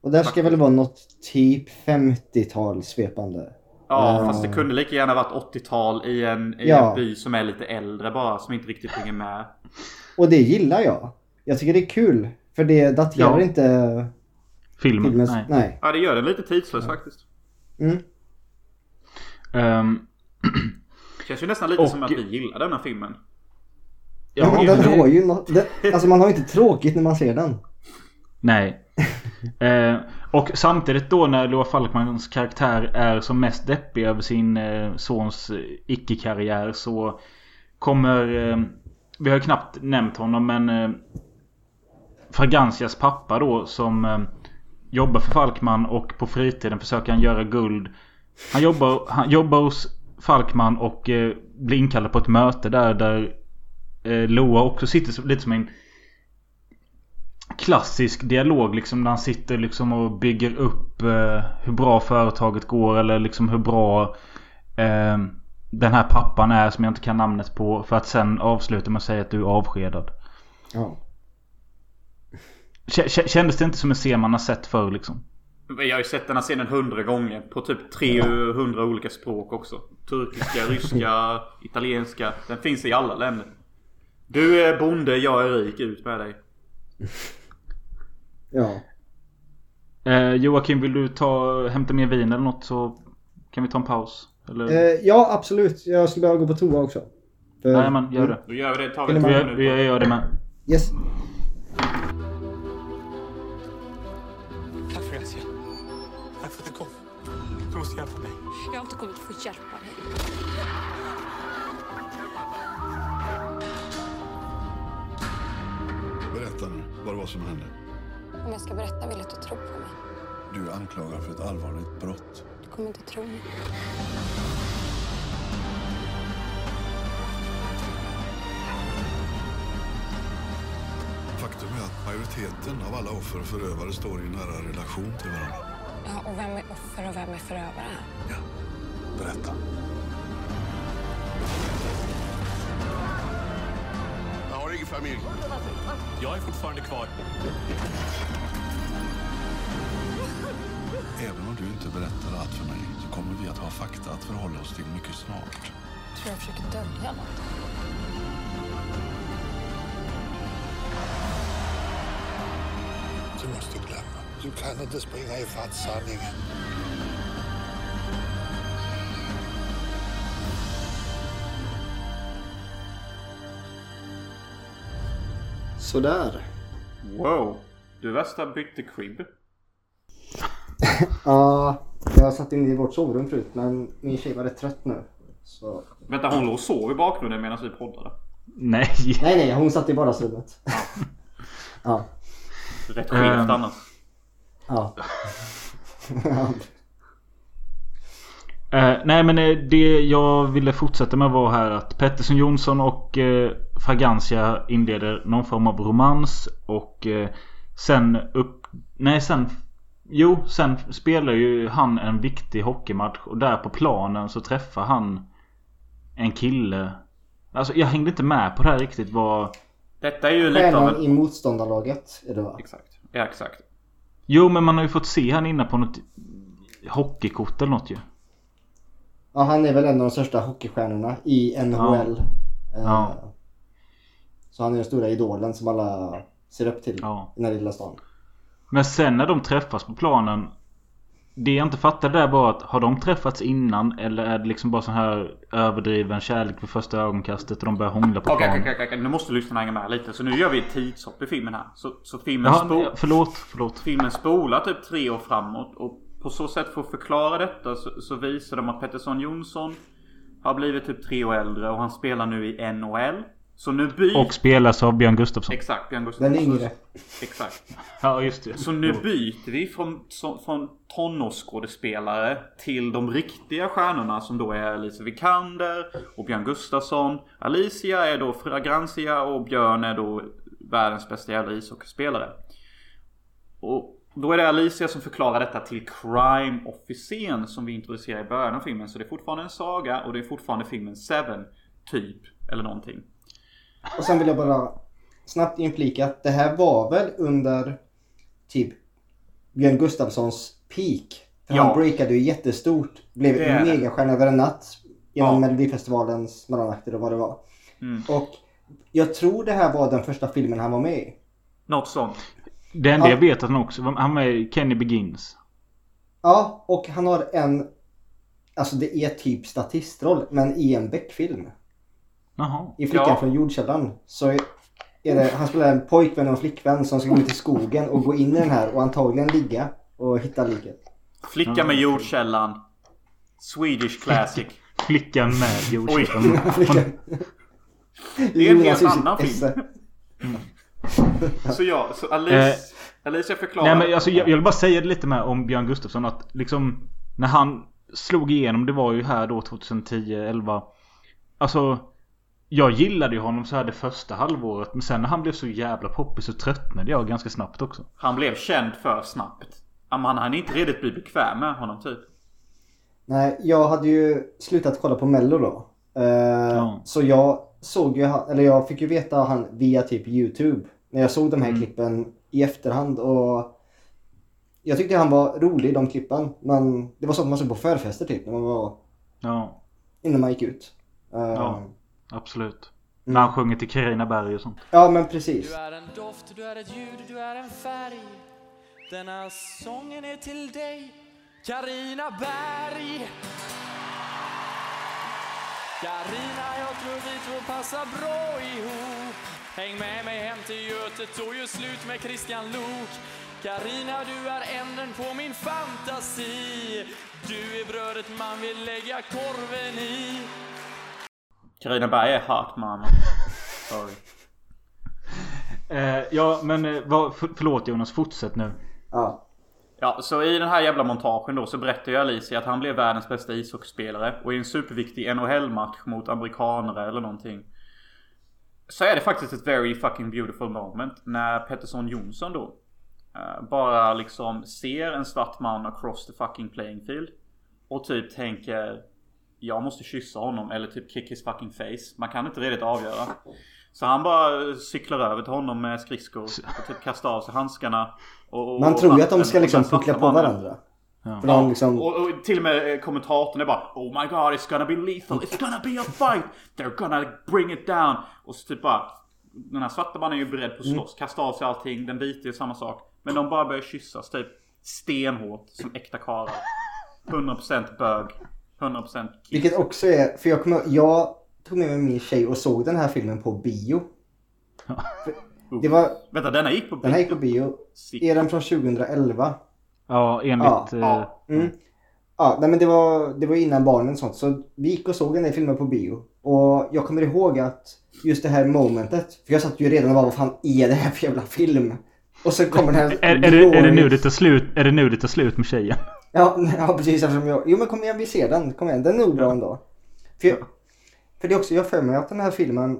Och där ska väl vara något typ 50-tal svepande. Ja, Ja. fast det kunde lika gärna varit 80-tal i en, i Ja. en by som är lite äldre bara. Som inte riktigt hänger med. Och det gillar jag. Jag tycker det är kul. För det daterar Ja. inte Filmen. filmens... Nej. Nej. Ja, det gör den lite tidslös faktiskt. Mm. Ehm, Känns ju nästan lite Och- som att vi gillar denna filmen. Ja, men det- den har ju något... Den, alltså man har ju inte tråkigt när man ser den. Nej. *laughs* eh, och samtidigt då när Loa Falkmans karaktär är som mest deppig över sin eh, sons eh, icke-karriär så kommer... Eh, vi har ju knappt nämnt honom men... Eh, Fragancias pappa då som eh, jobbar för Falkman och på fritiden försöker han göra guld. Han jobbar, han jobbar hos Falkman och eh, blir inkallad på ett möte där där eh, Loa också sitter lite som en klassisk dialog liksom när han sitter liksom och bygger upp eh, hur bra företaget går eller liksom hur bra eh, den här pappan är som jag inte kan namnet på för att sen avsluta med att säga att du är avskedad. Ja. Kändes det inte som en scen man har sett förr liksom? Jag har ju sett den här scenen hundra gånger. På typ 300 olika språk också. Turkiska, *laughs* ryska, italienska. Den finns i alla länder. Du är bonde, jag är rik. Ut med dig. *laughs* Ja. Eh, Joakim vill du ta hämta mer vin eller något så kan vi ta en paus? Eller? Eh, ja, absolut. Jag skulle behöva gå på toa också. För- Jajamän, gör det. Då gör vi det. Tar vi Vi gör, gör, gör det med. Yes. Jag inte kommit för att hjälpa dig. Berätta nu vad det var som hände. Om jag ska berätta vill jag att du tror på mig. Du är anklagad för ett allvarligt brott. Du kommer inte tro mig. Faktum är att majoriteten av alla offer och förövare står i nära relation till varandra. Ja, och vem är offer och vem är förövare? Ja. Berätta. Jag har ingen familj. Jag är fortfarande kvar. Även om du inte berättar allt för mig så kommer vi att ha fakta att förhålla oss till mycket snart. Tror jag försöker dölja något. Du måste glömma. Du kan inte springa ifatt sanningen. Sådär. Wow. Du värsta bytte crib. *laughs* Ja, jag satt inne i vårt sovrum förut men min tjej var rätt trött nu. Så... Vänta, hon låg och sov i bakgrunden medan vi poddade. Nej. Nej, nej, hon satt i vardagsrummet. ja. Rätt skevt Ehm. annars. Ja. *laughs* Eh, nej men eh, det jag ville fortsätta med var här att Pettersson Jonsson och eh, Fragancia inleder någon form av romans och eh, sen upp... Nej sen... Jo, sen spelar ju han en viktig hockeymatch och där på planen så träffar han en kille. Alltså jag hängde inte med på det här riktigt vad... Detta är ju lite av Stjärnan en... i motståndarlaget är det va? Exakt. Ja, exakt. Jo men man har ju fått se han inne på något hockeykort eller något ju. Ja, han är väl en av de största hockeystjärnorna i NHL. Eh, Ja. Så han är den stora idolen som alla ser upp till Ja. i den här lilla stan. Men sen när de träffas på planen Det jag inte fattar där var att har de träffats innan eller är det liksom bara så här överdriven kärlek vid första ögonkastet och de börjar hångla på Okej, planen? okej, okej, okej. Nu måste lyssna hänga med lite. Så nu gör vi ett tidshopp i filmen här. Så, så filmen, Ja, spo- förlåt, förlåt. filmen spolar typ tre år framåt. Och på så sätt för att förklara detta så, så visar de att Pettersson Jonsson har blivit typ tre år äldre och han spelar nu i NHL. Så nu byter... Och spelas av Björn Gustafsson. Exakt, Björn Gustafsson. Den yngre. Exakt. Ja, just det. Så nu byter vi från, så, från tonårsskådespelare till de riktiga stjärnorna som då är Alicia Vikander och Björn Gustafsson. Alicia är då Fragancia och Björn är då världens bästa jävla ishockeyspelare. Och då är det Alicia som förklarar detta till crime-officeren som vi introducerar i början av filmen. Så det är fortfarande en saga och det är fortfarande filmen Seven, typ. Eller någonting. Och sen vill jag bara snabbt inflika att det här var väl under typ Björn Gustafssons peak. För Ja. han breakade ju jättestort. Blev Det en megastjärna över en natt. Genom Ja. Melodifestivalens mellanakter och vad det var. Mm. Och jag tror det här var den första filmen han var med i. Något sånt. Det enda Ja. jag vet att han också Han i Kenny Begins. Ja, och han har en... Alltså det är typ statistroll, men i en Beck-film. Jaha. I Flickan Ja. från jordkällan. Så är det, han spelar en pojkvän och en flickvän som ska gå ut i skogen och gå in i den här och antagligen ligga och hitta liket. Flicka med jordkällan. Swedish classic. *laughs* Flickan med Oj. jordkällan. *laughs* Det är en helt annan film. Så ja, så Alice, Eh, Alicia förklarar. Nej men alltså jag, jag vill bara säga det lite med om Björn Gustafsson att liksom När han slog igenom, det var ju här då 2010, 11 Alltså Jag gillade ju honom så här det första halvåret men sen när han blev så jävla poppis så tröttnade jag ganska snabbt också. Han blev känd för snabbt. Ja, men Han hade inte redigt blivit bekväm med honom typ. Nej, jag hade ju slutat kolla på Mello då. Eh, Så jag såg ju eller jag fick ju veta han via typ YouTube. När jag såg de här klippen i efterhand och jag tyckte han var rolig i de klippen. Men det var sånt man såg på förfester typ när man var Ja, innan man gick ut. Eh, ja absolut. När han sjunger till Carina Berg och sånt. ja men precis. Du är en doft, du är ett ljud, du är en färg Denna sången är till dig Carina Berg Carina, jag tror vi två passar bra ihop. Häng med mig hem till Götet och gör slut med Christian Lok. Carina, du är änden på min fantasi. Du är brödet man vill lägga korven i. Carina Berg är hot mamma. *laughs* Sorry. Eh, ja men eh, vad, för, förlåt Jonas, fortsätt nu. Ja. Ja, så i den här jävla montagen då så berättar ju Alicia att han blev världens bästa ishockeyspelare. Och i en superviktig NHL-match mot amerikanare eller någonting. Så är det faktiskt ett very fucking beautiful moment när Pettersson Jonsson då eh, bara liksom ser en svart man across the fucking playing field. Och typ tänker jag måste kyssa honom eller typ kick his fucking face. Man kan inte riktigt avgöra. Så han bara cyklar över till honom med skridskor och typ kastar av sig handskarna. Och, och, Man tror ju att de ska liksom puckla på varandra. Ja. För de liksom... och, och till och med eh, kommentatorn är bara Oh my god it's gonna be lethal, it's gonna be a fight! They're gonna bring it down! Och så typ bara Den här svarta mannen är ju beredd på att slåss, kasta av sig allting, den vita är samma sak. Men de bara börjar kyssas typ stenhårt som äkta karlar. 100% bög. 100% kiss. Vilket också är, för jag kommer jag tog med mig min tjej och såg den här filmen på bio. *laughs* Det var, Vänta denna gick på den här gick på bio. Är den från 2011? Ja, enligt... Ja. eh, Ja. Mm. Ja, nej men det var, det var innan barnen och sånt. Så vi gick och såg den här filmen på bio. Och jag kommer ihåg att just det här momentet. För jag satt ju redan och bara, vad fan är det här för jävla film? Och så kommer den här... *laughs* Är, är, det, är, det nu det tar slut, är det nu det tar slut med tjejen? *laughs* Ja, ja precis eftersom jag... Jo men kom igen vi ser den. Kom igen, den är nog bra ändå. För, jag, för det är också, jag för mig att den här filmen...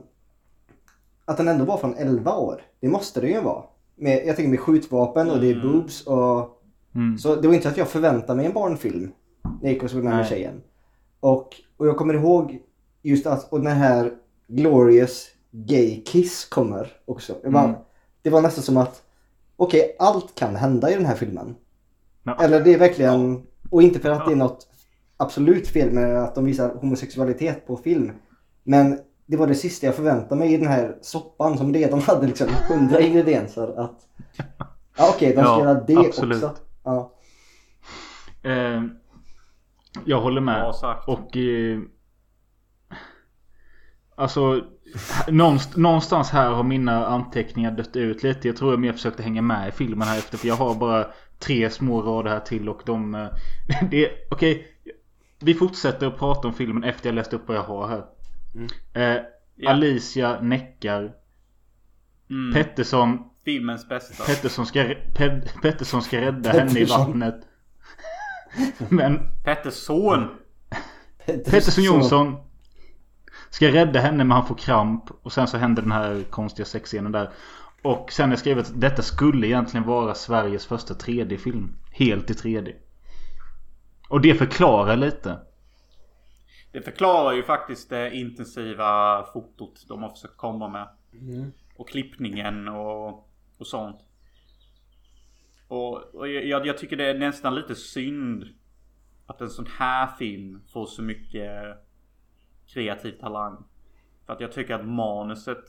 Att den ändå var från 11 år. Det måste det ju vara. Med, jag tänker med skjutvapen och det är boobs och... Mm. Så det var inte att jag förväntade mig en barnfilm. När jag gick och såg den här Nej. tjejen. Och, och jag kommer ihåg just att och den här Glorious Gay Kiss kommer också. Bara, Mm. Det var nästan som att okej, allt kan hända i den här filmen. Ja. Eller det är verkligen, och inte för att det är något absolut fel med att de visar homosexualitet på film. Men det var det sista jag förväntade mig i den här soppan som redan hade liksom hundra *laughs* ingredienser. Att, ja okej, de ska Ja, göra det absolut. också. Ja. Eh, jag håller med. Sagt. Och... Eh, alltså... Någonstans, här har mina anteckningar dött ut lite. Jag tror jag mer försökte hänga med i filmen här efter. För jag har bara tre små rader här till och de... eh, *laughs* Okej. Vi fortsätter att prata om filmen efter jag läst upp vad jag har här. Eh, Ja. Alicia näckar. Mm. Pettersson Filmens bästa. Pettersson ska, Ped, Pettersson ska rädda henne i Pettersson. vattnet. Men Pettersson! Pettersson Jonsson ska rädda henne men han får kramp. Och sen så händer den här konstiga sexscenen där. Och sen har jag skrivit att detta skulle egentligen vara Sveriges första 3D-film. Helt i 3D. Och det förklarar lite. Det förklarar ju faktiskt det intensiva fotot de har försökt komma med. Och klippningen och, och sånt. Och, och jag, jag tycker det är nästan lite synd att en sån här film får så mycket kreativ talang. För att jag tycker att manuset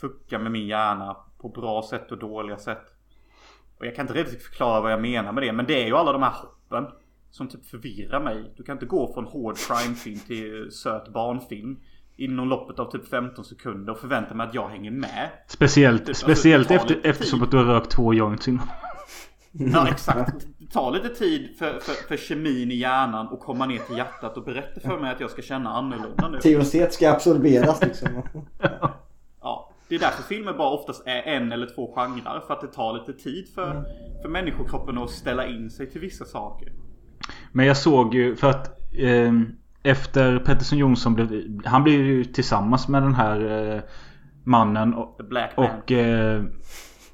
fuckar med min hjärna på bra sätt och dåliga sätt. Och jag kan inte riktigt förklara vad jag menar med det. Men det är ju alla de här hoppen som typ förvirrar mig. Du kan inte gå från hård crime-film till söt barnfilm inom loppet av typ 15 sekunder och förvänta mig att jag hänger med. Speciellt, Alltså, speciellt efter, eftersom att du har rökt två joints innan. Ja exakt. Det tar lite tid för, för, för kemin i hjärnan att komma ner till hjärtat och berätta för mig att jag ska känna annorlunda nu. THC ska absorberas liksom. *laughs* Ja, det är därför filmer bara oftast är en eller två genrer. För att det tar lite tid för, för människokroppen att ställa in sig till vissa saker. Men jag såg ju för att eh, efter Pettersson Jonsson blev Han blev ju tillsammans med den här eh, mannen och, The Black Man. och eh,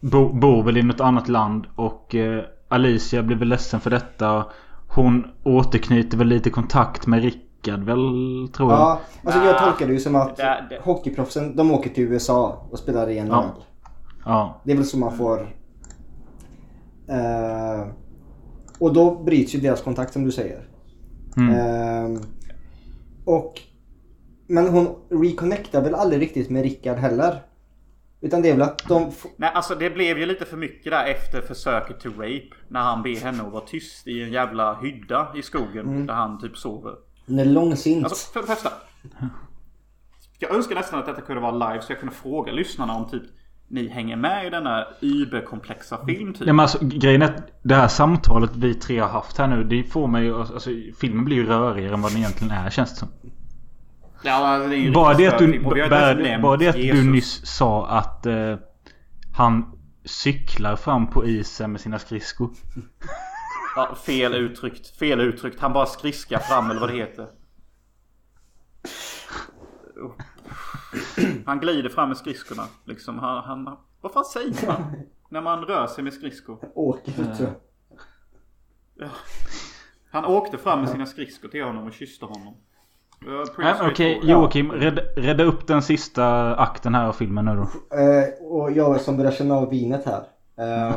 bo, bor väl i något annat land och eh, Alicia blev väl ledsen för detta. Hon återknyter väl lite kontakt med Rickard väl tror jag. Ja, alltså jag tolkar det ju som att Det det- hockeyproffsen de åker till USA och spelar i en Ja. öl. Ja. Det är väl så man får... Eh, och då bryts ju deras kontakt som du säger. Mm. Och... Men hon reconnectar väl aldrig riktigt med Rickard heller. Utan det är väl att de... Nej alltså det blev ju lite för mycket där efter försöket till rape. När han ber henne att vara tyst i en jävla hydda i skogen. Mm. Där han typ sover. Den är långsint. Alltså för det första. Jag önskar nästan att detta kunde vara live så jag kunde fråga lyssnarna om typ ni hänger med i denna überkomplexa film typ. Ja, men alltså, grejen är att det här samtalet vi tre har haft här nu. Det får mig ju... Alltså, filmen blir ju rörigare än vad den egentligen är känns det som. Ja, det är Bara det att du, bara, bara det att du nyss sa att eh, han cyklar fram på isen med sina skridskor. Ja, fel uttryckt. Fel uttryckt. Han bara skriskar fram eller vad det heter. *laughs* *clears throat* Han glider fram med skridskorna. Liksom. Han, han, vad fan säger man? *laughs* När man rör sig med skridskor. Åker, tror jag. Ja. Han åkte fram med sina skridskor till honom och kysste honom. Men Okej, straightforward. Joakim. Rädda, rädda upp den sista akten här av filmen nu då. Eh, och jag som börjar känna av vinet här. Eh,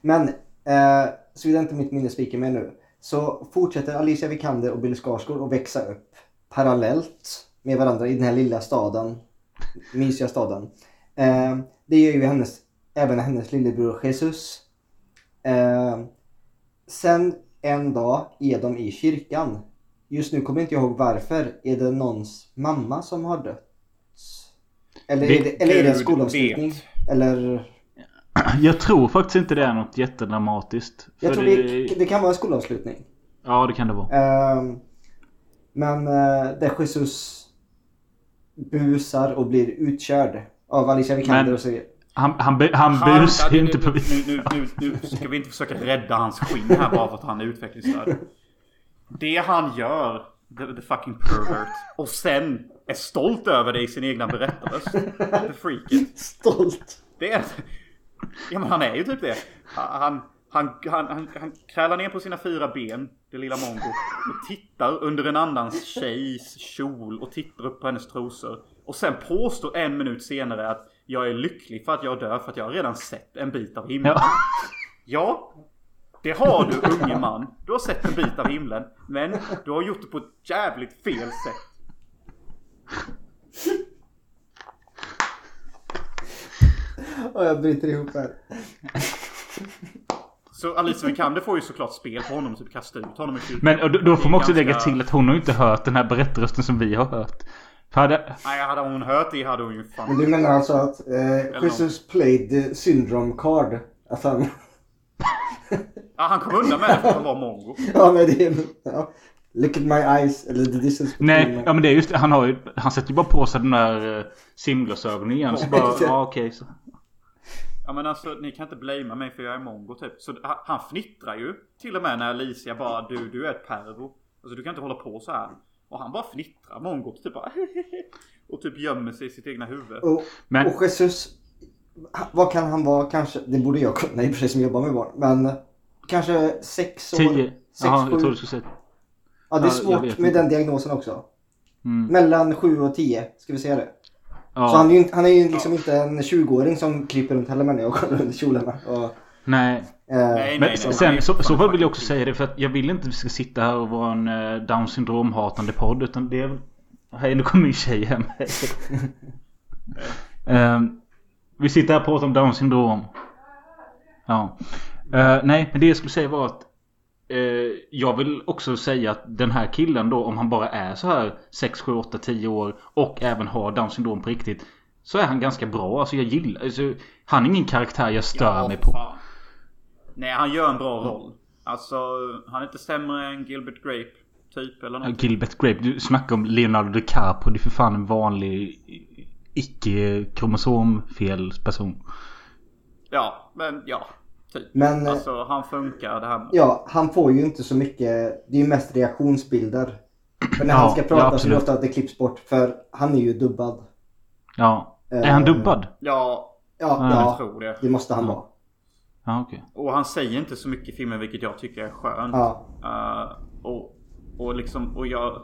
men, eh, såvida inte mitt minne sviker mig nu. Så fortsätter Alicia Vikander och Bill Skarsgård att växa upp parallellt med varandra i den här lilla staden. Mysiga staden. Eh, det gör ju hennes, även hennes lillebror Jesus. Eh, sen en dag är de i kyrkan. Just nu kommer inte jag ihåg varför. Är det någons mamma som har dött? Eller är det, eller är det en skolavslutning? Eller? *clears throat* Jag tror faktiskt inte det är något jättedramatiskt. Jag tror det, det kan vara en skolavslutning. Ja, det kan det vara. Ehm, men uh, där Jesus busar och blir utkörd av Alicia Vikander Men- och så Han, han, bu- han busar ju inte på... Nu, nu, nu, nu ska vi inte försöka rädda hans skinn här bara för att han är utvecklingsstörd. Det han gör, the, the fucking pervert, och sen är stolt över det i sin egna berättarröst. The freaket. Stolt? Det är... Ja men han är ju typ det. Han, han, han, han, han krälar ner på sina fyra ben, det lilla mongo. Och tittar under en annans tjejs kjol och tittar upp på hennes trosor. Och sen påstår en minut senare att jag är lycklig för att jag dör för att jag har redan sett en bit av himlen. Ja. Ja, det har du unge man. Du har sett en bit av himlen. Men du har gjort det på ett jävligt fel sätt. Och jag bryter ihop här. Så Alicia Vikander får ju såklart spel på honom, typ kasta ut honom i. Men och då, då får man också är lägga ganska- till att hon har inte hört den här berättarrösten som vi har hört. Hade... Nej, hade hon hört det hade hon ju fan... Men du menar alltså att eh, Jesus played the syndrome card? Att han... Ja, han kom undan med det för att han var mongo. *laughs* ja men det är... Ja. Look at my eyes. Eller the distance between Nej, my- ja men det är just det. Han har ju... Han sätter ju bara på sig den där uh, simglasögonen igen. Så bara, *laughs* ja okej så. Ja men alltså ni kan inte blamea mig för jag är mongo typ. Så han- fnittrar ju till och med när Alicia bara du, du är ett pervo. Alltså du kan inte hålla på så här. Och han bara fnittrar mongo typ bara *laughs* Och typ gömmer sig i sitt egna huvud. Och, Men- och Jesus, vad kan han vara kanske? Det borde jag kunna i och för sig som jobbar med barn. Men kanske sex år? Tio. Sex, Jaha, sju? jag tror du skulle säga... Ja, det är svårt med den diagnosen också. Mm. Mellan sju och tio, ska vi säga det? Ja. Så han är ju, inte- han är ju liksom inte en 20-åring som kryper runt heller jag och kollar under kjolarna. Och, Nej. eh, Men sen så, så vill jag också säga det för att jag vill inte att vi ska sitta här och vara en eh, down syndrom hatande podd utan det är... Hej nu kommer min tjej hem. *laughs* Ehm, vi sitter här och pratar om down syndrom. Ja. Eh, nej men det jag skulle säga var att eh, jag vill också säga att den här killen då om han bara är så här 6, 7, 8, 10 år och även har down syndrom på riktigt. Så är han ganska bra. Alltså jag gillar... Alltså, han är ingen karaktär jag stör mig på. fan. Nej han gör en bra roll. Alltså han är inte sämre än Gilbert Grape. Typ eller Ja, något. Gilbert Grape, du snackar om Leonardo DiCaprio. Det är för fan en vanlig icke-kromosomfel person. Ja men ja. Typ. Men, eh, alltså han funkar det här ja, han får ju inte så mycket. Det är ju mest reaktionsbilder. För när Ja, han ska ja, prata så är det ofta att det klipps bort. För han är ju dubbad. Ja. Eh, Är han dubbad? Ja. Ja, Ja, ja jag tror det. det måste han vara. Ja, okej. Och han säger inte så mycket i filmen vilket jag tycker är skönt. Ja. Eh, och, och liksom, och jag...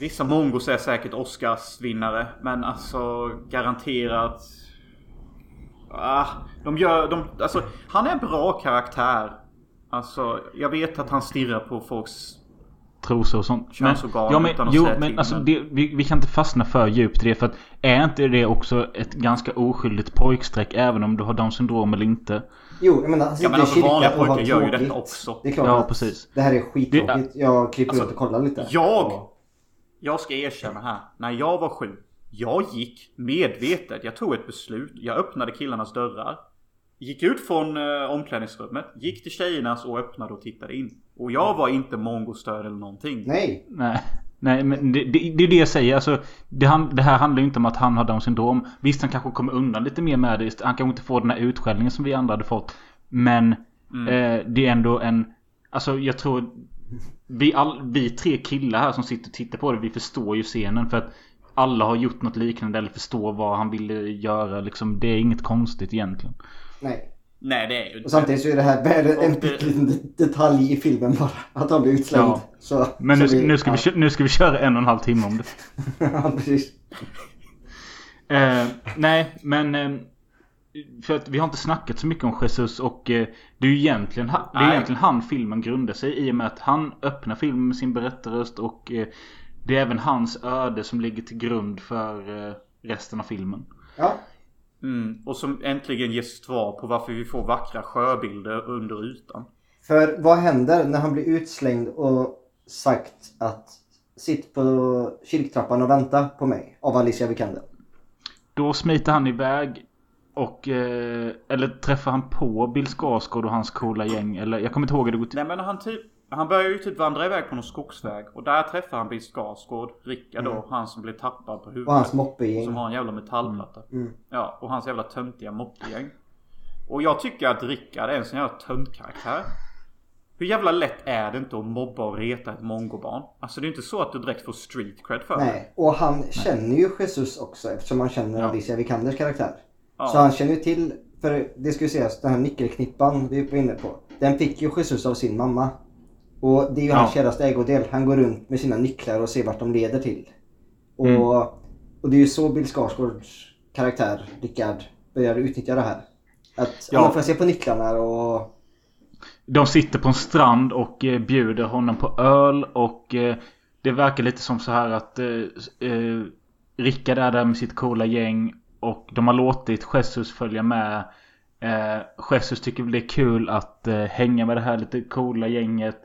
Vissa mongos är säkert Oscarsvinnare. Men alltså garanterat... Ah, de gör... De, alltså, han är en bra karaktär. Alltså, jag vet att han stirrar på folks trosor och sånt. Könsorgan ja, men, jo, men alltså men- det, vi, vi kan inte fastna för djupt i det för att är inte det också ett ganska oskyldigt pojkstreck även om du har Down syndrom eller inte? Jo, jag menar, sitter Ja, men alltså, vanliga pojkar gör ju detta också. Det är klart Ja, att precis. det här är skittråkigt. Jag kryper Alltså, runt och kollar lite. Jag, jag ska erkänna här. När jag var sju. Jag gick medvetet. Jag tog ett beslut. Jag öppnade killarnas dörrar. Gick ut från eh, omklädningsrummet. Gick till tjejernas och öppnade och tittade in. Och jag var inte mongostörd eller någonting. Nej. Nej. Nej men det, det, det är det jag säger. Alltså, det, han, det här handlar ju inte om att han har Down syndrom. Visst han kanske kommer undan lite mer med det. Han kanske inte får den här utskällningen som vi andra hade fått. Men Mm. eh, det är ändå en... Alltså jag tror... Vi, all, vi tre killar här som sitter och tittar på det. Vi förstår ju scenen. För att alla har gjort något liknande eller förstår vad han ville göra. Liksom, det är inget konstigt egentligen. Nej. Nej det är ju Och samtidigt så är det här värre- en liten detalj i filmen bara. Att han blir utslängd. Ja. Så, Men nu, så vi- nu, ska vi, ja. kö- nu ska vi köra en och en halv timme om det. *laughs* ja, precis. Eh, nej, men... Eh, för att vi har inte snackat så mycket om Jesus och eh, det är ju egentligen, det är egentligen han filmen grundar sig i och med att han öppnar filmen med sin berättarröst och eh, det är även hans öde som ligger till grund för eh, resten av filmen. Ja. Mm, och som äntligen ger svar på varför vi får vackra sjöbilder under ytan. För vad händer när han blir utslängd och sagt att sitt på kyrktrappan och vänta på mig av Alicia Vikander? Då smiter han iväg och... Eh, eller träffar han på Bill Skarsgård och hans coola gäng eller jag kommer inte ihåg hur det går till. Nej men han typ Han börjar ju typ vandra iväg på någon skogsväg och där träffar han Bill Skarsgård, Rickard då, Mm. han som blir tappad på huvudet. Och hans moppegäng. Som har en jävla metallplatta. Mm. Ja, och hans jävla töntiga moppegäng. Och jag tycker att Rickard är en sån jävla töntkaraktär. Hur jävla lätt är det inte att mobba och reta ett mongobarn? Alltså det är inte så att du direkt får street cred för det. Nej, och han känner ju Jesus också eftersom han känner Alicia Vikanders karaktär. Ja. Så han känner ju till, för det ska ju sägas, den här nyckelknippan vi var inne på. Den fick ju Jesus av sin mamma. Och det är ju Ja. hans käraste ägodel. Han går runt med sina nycklar och ser vart de leder till. Och, Mm. och det är ju så Bill Skarsgårds karaktär, Rickard, börjar utnyttja det här. Att Ja. ja. får se på nycklarna och... De sitter på en strand och eh, bjuder honom på öl och eh, det verkar lite som så här att eh, eh, Rickard är där med sitt coola gäng och de har låtit Jesus följa med. Eh, Jesus tycker det är kul att eh, hänga med det här lite coola gänget.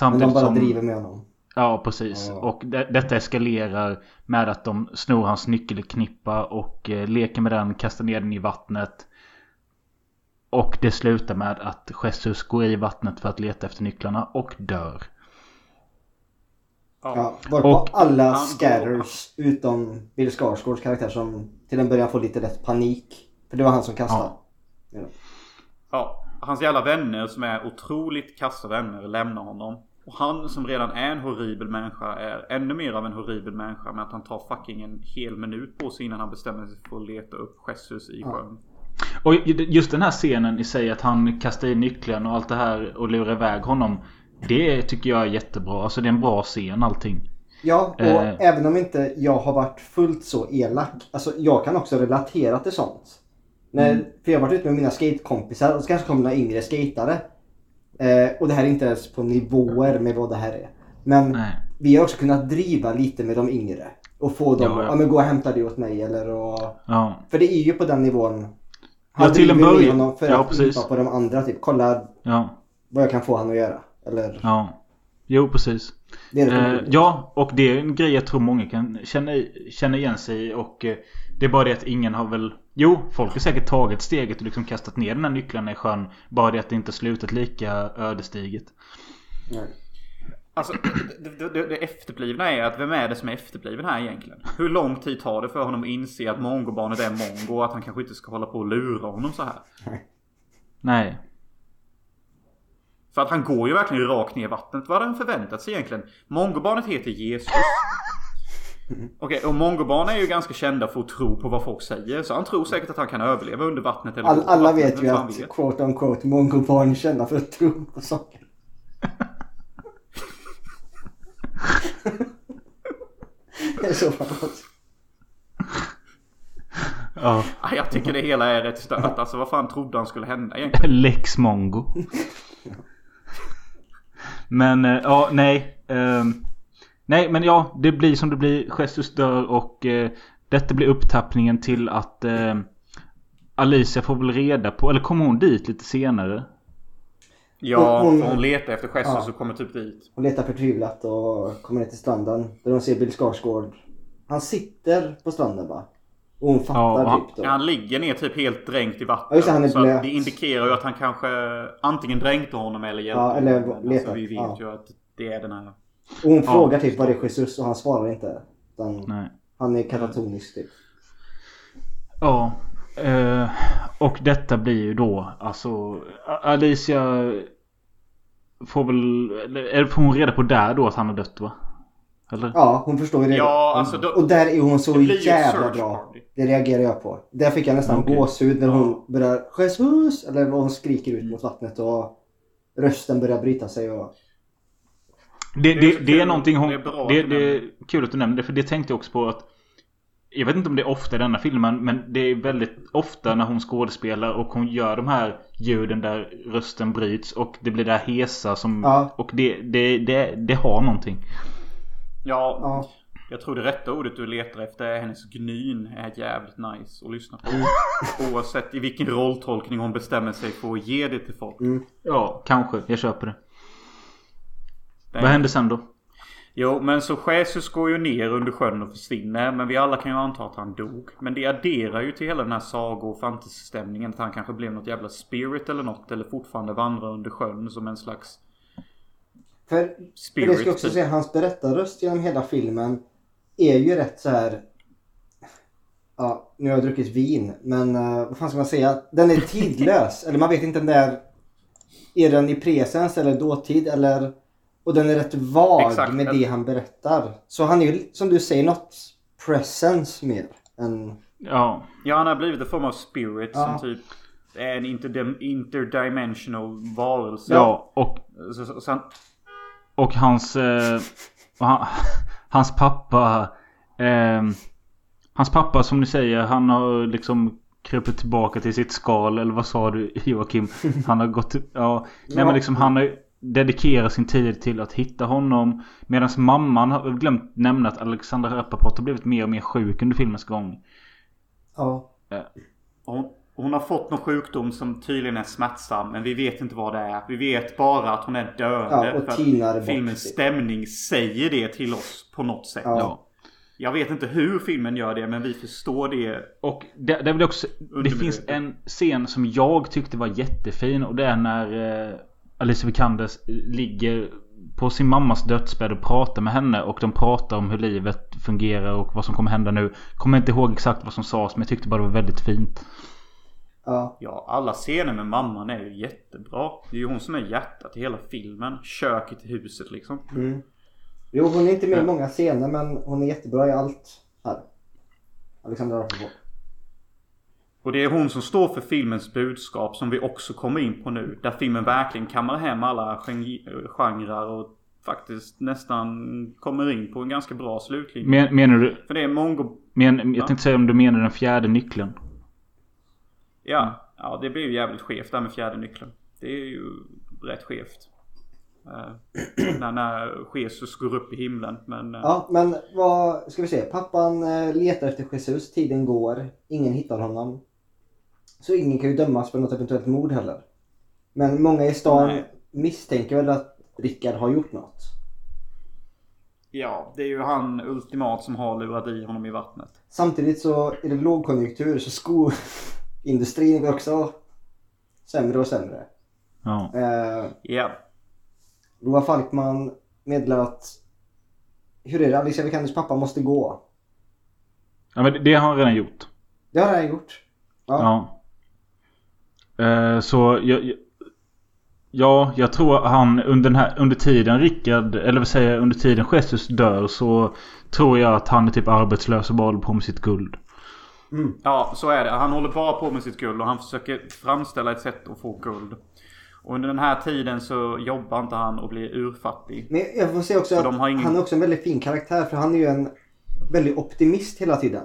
Men Samtidigt de bara som... driver med honom. Ja, precis. Ja. Och det, detta eskalerar med att de snor hans nyckelknippa och eh, leker med den, kastar ner den i vattnet. Och det slutar med att Jesus går i vattnet för att leta efter nycklarna och dör. Ja, varpå Och- alla scatters utom Bill Skarsgårds karaktär som till en början får lite lätt panik. För det var han som kastade. Ja. Ja, hans jävla vänner som är otroligt kassa vänner lämnar honom. Och han som redan är en horribel människa är ännu mer av en horribel människa med att han tar fucking en hel minut på sig innan han bestämmer sig för att leta upp Jesus i sjön. Och just den här scenen i sig att han kastar i nyckeln och allt det här och lurar iväg honom. Det tycker jag är jättebra. Alltså det är en bra scen allting. Ja, och Eh. även om inte jag har varit fullt så elak. Alltså jag kan också relatera till sånt. När, Mm. För jag har varit ute med mina skatekompisar och så kanske kommer några yngre skatare. Eh, och det här är inte ens på nivåer med vad det här är. Men Nej. vi har också kunnat driva lite med de yngre. Och få dem Ja, att ja. ja, men gå och hämta det åt mig eller och... Ja. För det är ju på den nivån. Ja, till en början. för Ja, att precis. på de andra. Typ kolla Ja. vad jag kan få han att göra. Eller... Ja. Jo, precis. Det det Eh, ja, och det är en grej jag tror många kan känna, känna igen sig i. Och eh, det är bara det att ingen har väl... Jo, folk har säkert tagit steget och liksom kastat ner den här nycklarna i sjön. Bara det att det inte slutat lika ödesdigert. Nej. Alltså det, *clears throat* det, det, det efterblivna är att vem är det som är efterbliven här egentligen? Hur lång tid tar det för honom att inse att mongobarnet är mongo och att han kanske inte ska hålla på och lura honom så här? Nej. För att han går ju verkligen rakt ner i vattnet. Vad hade han förväntat sig egentligen? Mongobarnet heter Jesus. Okej, och mongobarn är ju ganska kända för att tro på vad folk säger. Så han tror säkert att han kan överleva under vattnet eller All, alla vattnet, vet ju att vet? quote on quote mongobarn är kända för att tro på saker. *laughs* det är så fantastiskt. Ja. Ah, Jag tycker det hela är rätt stört. Alltså vad fan trodde han skulle hända egentligen? *laughs* Lex Mongo. *laughs* Men eh, ja, nej. ehm, nej, men ja, det blir som det blir. Jesus dör och eh, detta blir upptappningen till att eh, Alicia får väl reda på, eller kommer hon dit lite senare? Ja, Hon- hon letar efter Jesus Ja. och kommer typ dit. Hon letar förtvivlat och kommer ner till stranden. Där hon ser Bill Skarsgård. Han sitter på stranden va? Och hon fattar Ja, och han- typ då. Han ligger ner typ helt dränkt i vatten. Ja, just det, han är så det indikerar ju att han kanske antingen dränkte honom eller hjälpte Ja, eller honom. Alltså, vi vet ja. ju att det är den här... Och hon Ja. frågar typ vad det är Jesus och han svarar inte. Nej. han är katatonisk typ. Ja. Eh, och detta blir ju då alltså Alicia får väl, eller eller får hon reda på där då att han har dött va? Eller? Ja, hon förstår ju det. Ja, alltså då- och där är hon så jävla bra. party. Det reagerar jag på. Där fick jag nästan Okej. gåshud när hon börjar Jesus! Eller vad hon skriker ut mot vattnet och rösten börjar bryta sig och... Det, Det är det, det är kul. någonting hon... Det är bra att Det, du det är kul att du nämner det för det tänkte jag också på att Jag vet inte om det är ofta i denna filmen men det är väldigt ofta när hon skådespelar och hon gör de här ljuden där rösten bryts och det blir det här hesa som... Ja. Och det, det, det, det har någonting. Ja, Ja. jag tror det rätta ordet du letar efter är hennes gnyn är jävligt nice att lyssna på. Oavsett i vilken rolltolkning hon bestämmer sig för att ge det till folk. Ja, kanske. Jag köper det. Det är- Vad händer sen då? Jo, men så Jesus går ju ner under sjön och försvinner. Men vi alla kan ju anta att han dog. Men det adderar ju till hela den här sago och fantasystämningen. Att han kanske blev något jävla spirit eller något. Eller fortfarande vandrar under sjön som en slags För, för spirit. det ska också typ. säga, hans berättarröst genom hela filmen är ju rätt så här. Ja, nu har jag druckit vin, men eh, vad fan ska man säga? Den är *laughs* tidlös. eller man vet inte om det är... Är den i presens eller dåtid eller... Och den är rätt vag Exakt. med det han berättar. Så han är ju, som du säger, något presence mer än... Ja. Ja, han har blivit en form av spirit Ja. som typ är en interdem- interdimensional varelse. Ja, och Så, så, så han, Och hans... Eh, han, hans pappa... Eh, hans pappa som ni säger, han har liksom krupit tillbaka till sitt skal. Eller vad sa du Joakim? Han har gått... Ja, nej men liksom han har dedikerat sin tid till att hitta honom. Medan mamman har glömt nämna att Alexander Rappaport har blivit mer och mer sjuk under filmens gång. Ja. hon, hon har fått någon sjukdom som tydligen är smärtsam. Men vi vet inte vad det är. Vi vet bara att hon är döende. Ja, och för att filmens det. stämning säger det till oss på något sätt. Ja. Jag vet inte hur filmen gör det men vi förstår det. Och det, det, är väl också, det finns en scen som jag tyckte var jättefin och det är när Alicia Vikander ligger på sin mammas dödsbädd och pratar med henne och de pratar om hur livet fungerar och vad som kommer hända nu. Kommer inte ihåg exakt vad som sades men jag tyckte bara det var väldigt fint. Ja. Ja, alla scener med mamman är ju jättebra. Det är ju hon som är hjärtat i hela filmen. Köket i huset liksom. Mm. Jo, hon är inte med i många scener men hon är jättebra i allt här. Alexandra Rappaport. Och det är hon som står för filmens budskap som vi också kommer in på nu. Där filmen verkligen kammar hem alla gen- genrer och faktiskt nästan kommer in på en ganska bra slutlinje. Men, menar du? För det är mongo... Men, jag tänkte säga om du menar den fjärde nyckeln. Ja, ja det blir ju jävligt skevt där med fjärde nyckeln. Det är ju rätt skevt. Eh, *clears throat* när, när Jesus går upp i himlen. Men eh, Ja, men vad ska vi se? Pappan eh, letar efter Jesus. Tiden går. Ingen hittar honom. Så ingen kan ju dömas för något eventuellt mord heller. Men många i stan Nej. misstänker väl att Rickard har gjort något. ja, det är ju han ultimat som har lurat i honom i vattnet. Samtidigt så är det lågkonjunktur så skoindustrin *laughs* går också sämre och sämre. Ja. Eh, Ja. Roa Falkman meddelar att hur är det? Alicia Vikanders pappa måste gå. Ja men det, har han redan gjort. Det har han gjort. Ja. Ja. Eh, så jag, jag, Ja, jag tror han under den här under tiden Rickard, eller vad säger jag, under tiden Jesus dör så tror jag att han är typ arbetslös och bara håller på med sitt guld. Ja, så är det. Han håller bara på med sitt guld och han försöker framställa ett sätt att få guld. Och under den här tiden så jobbar inte han och blir urfattig. Men jag får säga också Så att ingen- han är också en väldigt fin karaktär för han är ju en väldigt optimist hela tiden.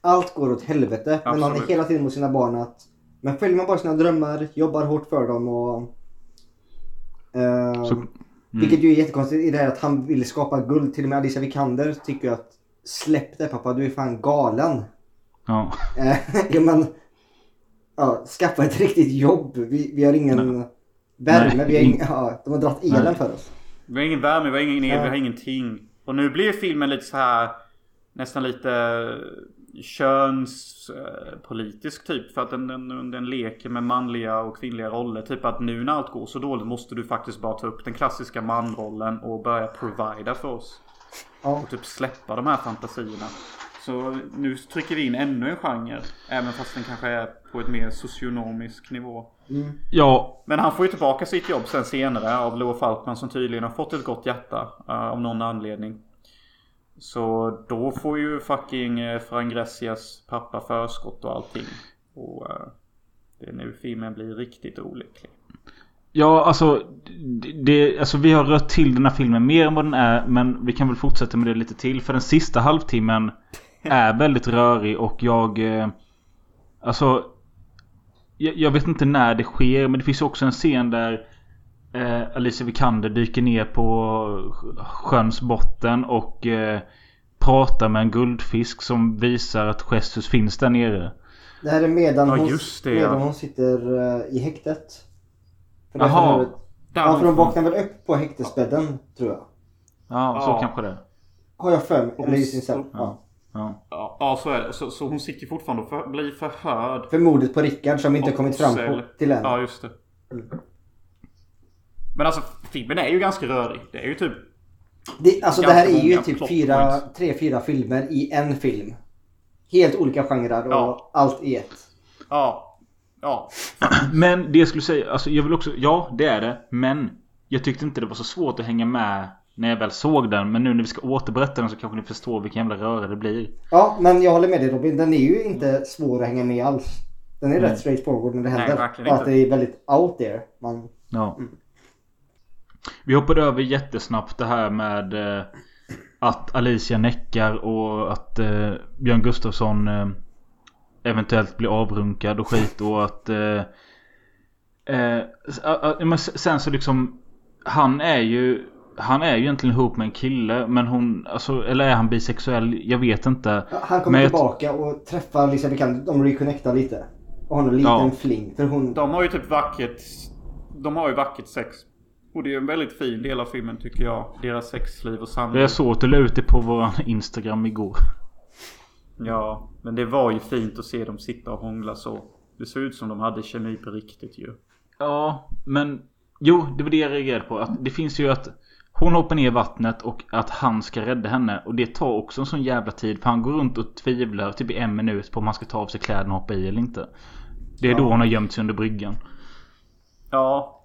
Allt går åt helvete men han är Absolut. hela tiden mot sina barn att men följer man bara sina drömmar, jobbar hårt för dem och... Eh, Så- Vilket ju är jättekonstigt i det här att han ville skapa guld. Till och med Alicia Vikander tycker att släpp det pappa, du är fan galen. Ja. Eh, *laughs* ja men, ja, skaffa ett riktigt jobb. Vi, vi har ingen värme. Nej. Vi har ing, *laughs* ja, de har dragit elen Nej. för oss. Vi har ingen värme, vi har ingen el, Ja. vi har ingenting. Och nu blir filmen lite så här nästan lite könspolitisk typ. För att den, den, den leker med manliga och kvinnliga roller. Typ att nu när allt går så dåligt måste du faktiskt bara ta upp den klassiska manrollen och börja provida för oss. Ja. Och typ släppa de här fantasierna. Så nu trycker vi in ännu en genre. Även fast den kanske är på ett mer socionomisk nivå. Ja. Men han får ju tillbaka sitt jobb sen senare av Loa Falkman som tydligen har fått ett gott hjärta. eh, av någon anledning. Så då får ju fucking uh, Frangressias pappa förskott och allting. Och eh, det är nu filmen blir riktigt olycklig. Ja, alltså, det, alltså vi har rört till den här filmen mer än vad den är. Men vi kan väl fortsätta med det lite till. För den sista halvtimmen *laughs* är väldigt rörig och jag... Eh, alltså... Jag, jag vet inte när det sker men det finns också en scen där eh, Alicia Vikander dyker ner på sjöns botten och eh, pratar med en guldfisk som visar att Jesus finns där nere. Det här är medan, Ja, hon, just det, medan ja. hon sitter eh, i häktet. För Jaha. Ja, för de vaknar väl upp på häktesbädden, tror jag. Ja, så kanske det. Har jag för mig. Eller hon- cell. Ja. Ja. Ja, ja så är det. Så, så hon sitter fortfarande och för, blir förhörd. För mordet på Rickard som inte kommit fram på, till än. Ja, just det. Men alltså filmen är ju ganska rörig. Det är ju typ... Det, alltså det här är ju typ fyra, tre, fyra filmer i en film. Helt olika genrer och Ja. allt i ett. Ja. Ja. *clears throat* Men det jag skulle säga, alltså jag vill också, ja det är det. Men jag tyckte inte det var så svårt att hänga med när jag väl såg den. Men nu när vi ska återberätta den så kanske ni förstår vilken jävla röra det blir. Ja, men jag håller med dig Robin. Den är ju inte svår att hänga med alls. Den är Nej. rätt straight forward när det Nej, händer. verkligen och att inte. det är väldigt out there. Man, Ja. Vi hoppade över jättesnabbt det här med eh, att Alicia näckar och att eh, Björn Gustafsson eh, eventuellt blir avrunkad och skit och att eh, eh, men sen så liksom han är ju han är ju egentligen ihop med en kille men hon alltså eller är han bisexuell? Jag vet inte. han kommer Men tillbaka och träffar Lisa Vikander. De reconnectar lite. Och har en liten Ja. fling. För hon... De har ju typ vackert... De har ju vackert sex. Och det är en väldigt fin del av filmen tycker jag. Deras sexliv och samliv. Jag såg att du la ut det på våran Instagram igår. Ja, men det var ju fint att se dem sitta och hångla så. Det såg ut som de hade kemi på riktigt ju. Ja, men jo, det var det jag reagerade på. Att det finns ju att hon hoppar ner i vattnet och att han ska rädda henne. Och det tar också en sån jävla tid. För han går runt och tvivlar typ i en minut på om han ska ta av sig kläderna och hoppa i eller inte. Det är Ja. då hon har gömt sig under bryggan. Ja.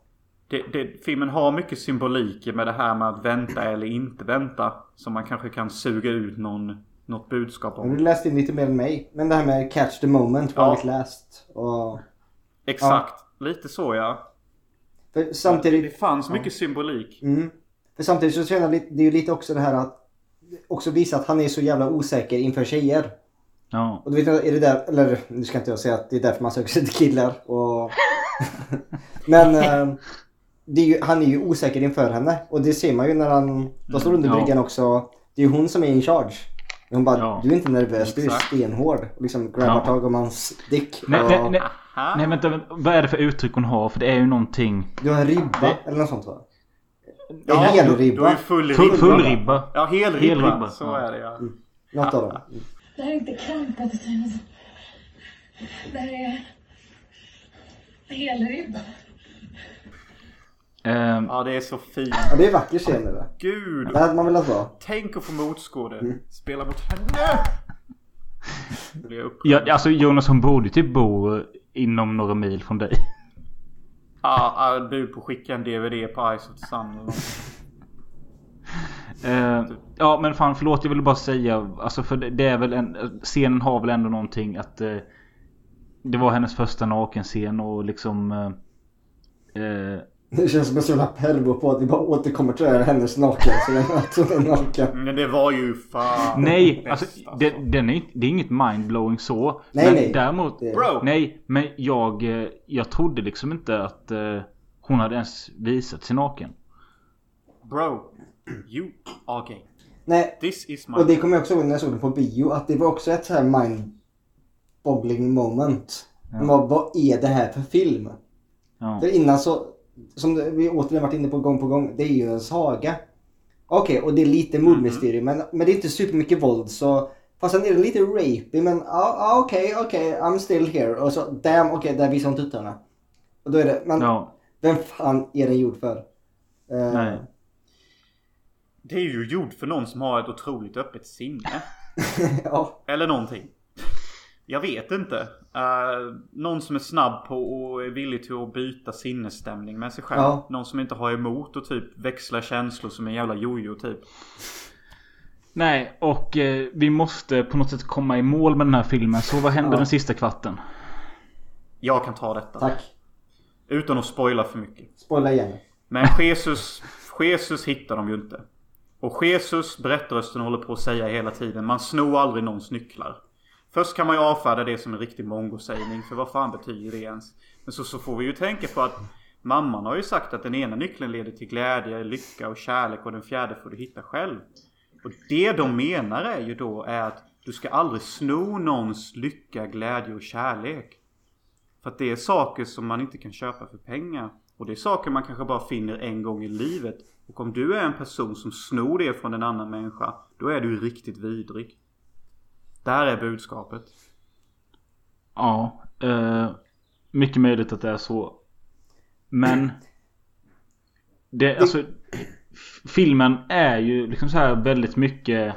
Det, det, filmen har mycket symboliker med det här med att vänta eller inte vänta. Som man kanske kan suga ut någon, något budskap Du om. läste in lite mer än mig. Men det här med catch the moment var Ja. mitt läst. Och... Exakt. Lite så ja. För samtidigt... Det fanns Ja. mycket symbolik. Mm. För samtidigt så känner jag lite, det är ju lite också det här att också visa att han är så jävla osäker inför tjejer. Ja. Och du vet, är det där, eller nu ska inte jag säga att det är därför man söker sig till killar och... *laughs* Men eh, är ju, han är ju osäker inför henne och det ser man ju när han, de står under Mm, ja. bryggan också. Det är ju hon som är in charge. Hon bara, Ja. du är inte nervös, du är stenhård. Och liksom grabbar Ja. tag om hans dick. Nej, och, nej, nej, nej vänta, vad är det för uttryck hon har? För det är ju någonting. Du har en ribba eller något sånt va? Ja, en helribba. du är full Full- ribba. full ribba. Ja, helribba. Helribba, Så ja. är det ja. Något av dem. Det här är inte krampattityd. Det här är helribba. Ehm, Ja, det är så fint. Ja, det är vacker scen det där. Gud. Det hade man velat vara. Tänk att få motskåde. Mm. Spela mot henne. Blir jag ja, alltså Jonas hon borde ju typ bo inom några mil från dig. Ja, ah, bud på att skicka en DVD på Ice of the Sun eller. Eh, ja men fan förlåt jag ville bara säga Alltså för det, det är väl en Scenen har väl ändå någonting att eh, Det var hennes första nakenscen och liksom eh, Det känns som en sån här pervo på att vi bara återkommer till det här hennes naken. Så den att hon är naken. Men det var ju fan Nej bäst, alltså det, den är, det är inget mindblowing så Nej, men nej. däremot Det- Bro. Nej men jag eh, Jag trodde liksom inte att eh, Hon hade ens visat sig naken Bro, you are gay. Nej, This is my... och det kommer jag också ihåg när jag såg den på bio. Att det var också ett så här mind-boggling moment. Ja. Vad, vad är det här för film? Ja. För innan så, som vi återigen varit inne på gång på gång, det är ju en saga. Okej, och det är lite mordmysterium men, men det är inte supermycket våld så Fast sen är det lite rapey men ja, ja, okej, okej, I'm still here. Och så damn, okej, där visar hon tuttarna. Och då är det, men Ja. vem fan är den gjord för? Eh, Nej. Det är ju gjord för någon som har ett otroligt öppet sinne. *laughs* ja. Eller någonting. Jag vet inte. Eh, någon som är snabb på och är villig till att byta sinnesstämning med sig själv. Ja. Någon som inte har emot och typ växla känslor som en jävla jojo typ. Nej, och eh, vi måste på något sätt komma i mål med den här filmen. Så vad händer Ja. den sista kvarten? Jag kan ta detta. Tack. Utan att spoila för mycket. Spoila igen. Men Jesus, Jesus hittar de ju inte. Och Jesus, berättarrösten håller på att säga hela tiden. Man snor aldrig någons nycklar. Först kan man ju avfärda det som en riktig mongosägning. För vad fan betyder det ens? Men så, så får vi ju tänka på att mamman har ju sagt att den ena nyckeln leder till glädje, lycka och kärlek och den fjärde får du hitta själv. Och det de menar är ju då är att du ska aldrig sno någons lycka, glädje och kärlek. För att det är saker som man inte kan köpa för pengar. Och det är saker man kanske bara finner en gång i livet. Och om du är en person som snor det från en annan människa. Då är du riktigt vidrig. Där är budskapet. Ja, eh, mycket möjligt att det är så. Men det, alltså, filmen är ju liksom så här väldigt mycket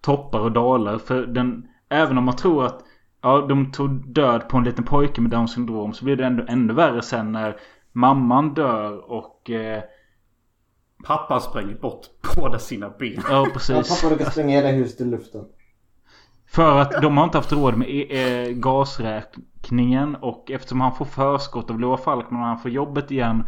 toppar och dalar. För den, även om man tror att ja, de tog död på en liten pojke med Downs syndrom så blir det ändå ännu värre sen när mamman dör och eh, Pappan spränger bort båda sina ben. Ja Ja, precis. pappa råkar spränga hela huset i luften. För att de har inte haft råd med eh, gasräkningen och eftersom han får förskott av Loa Falkman och han får jobbet igen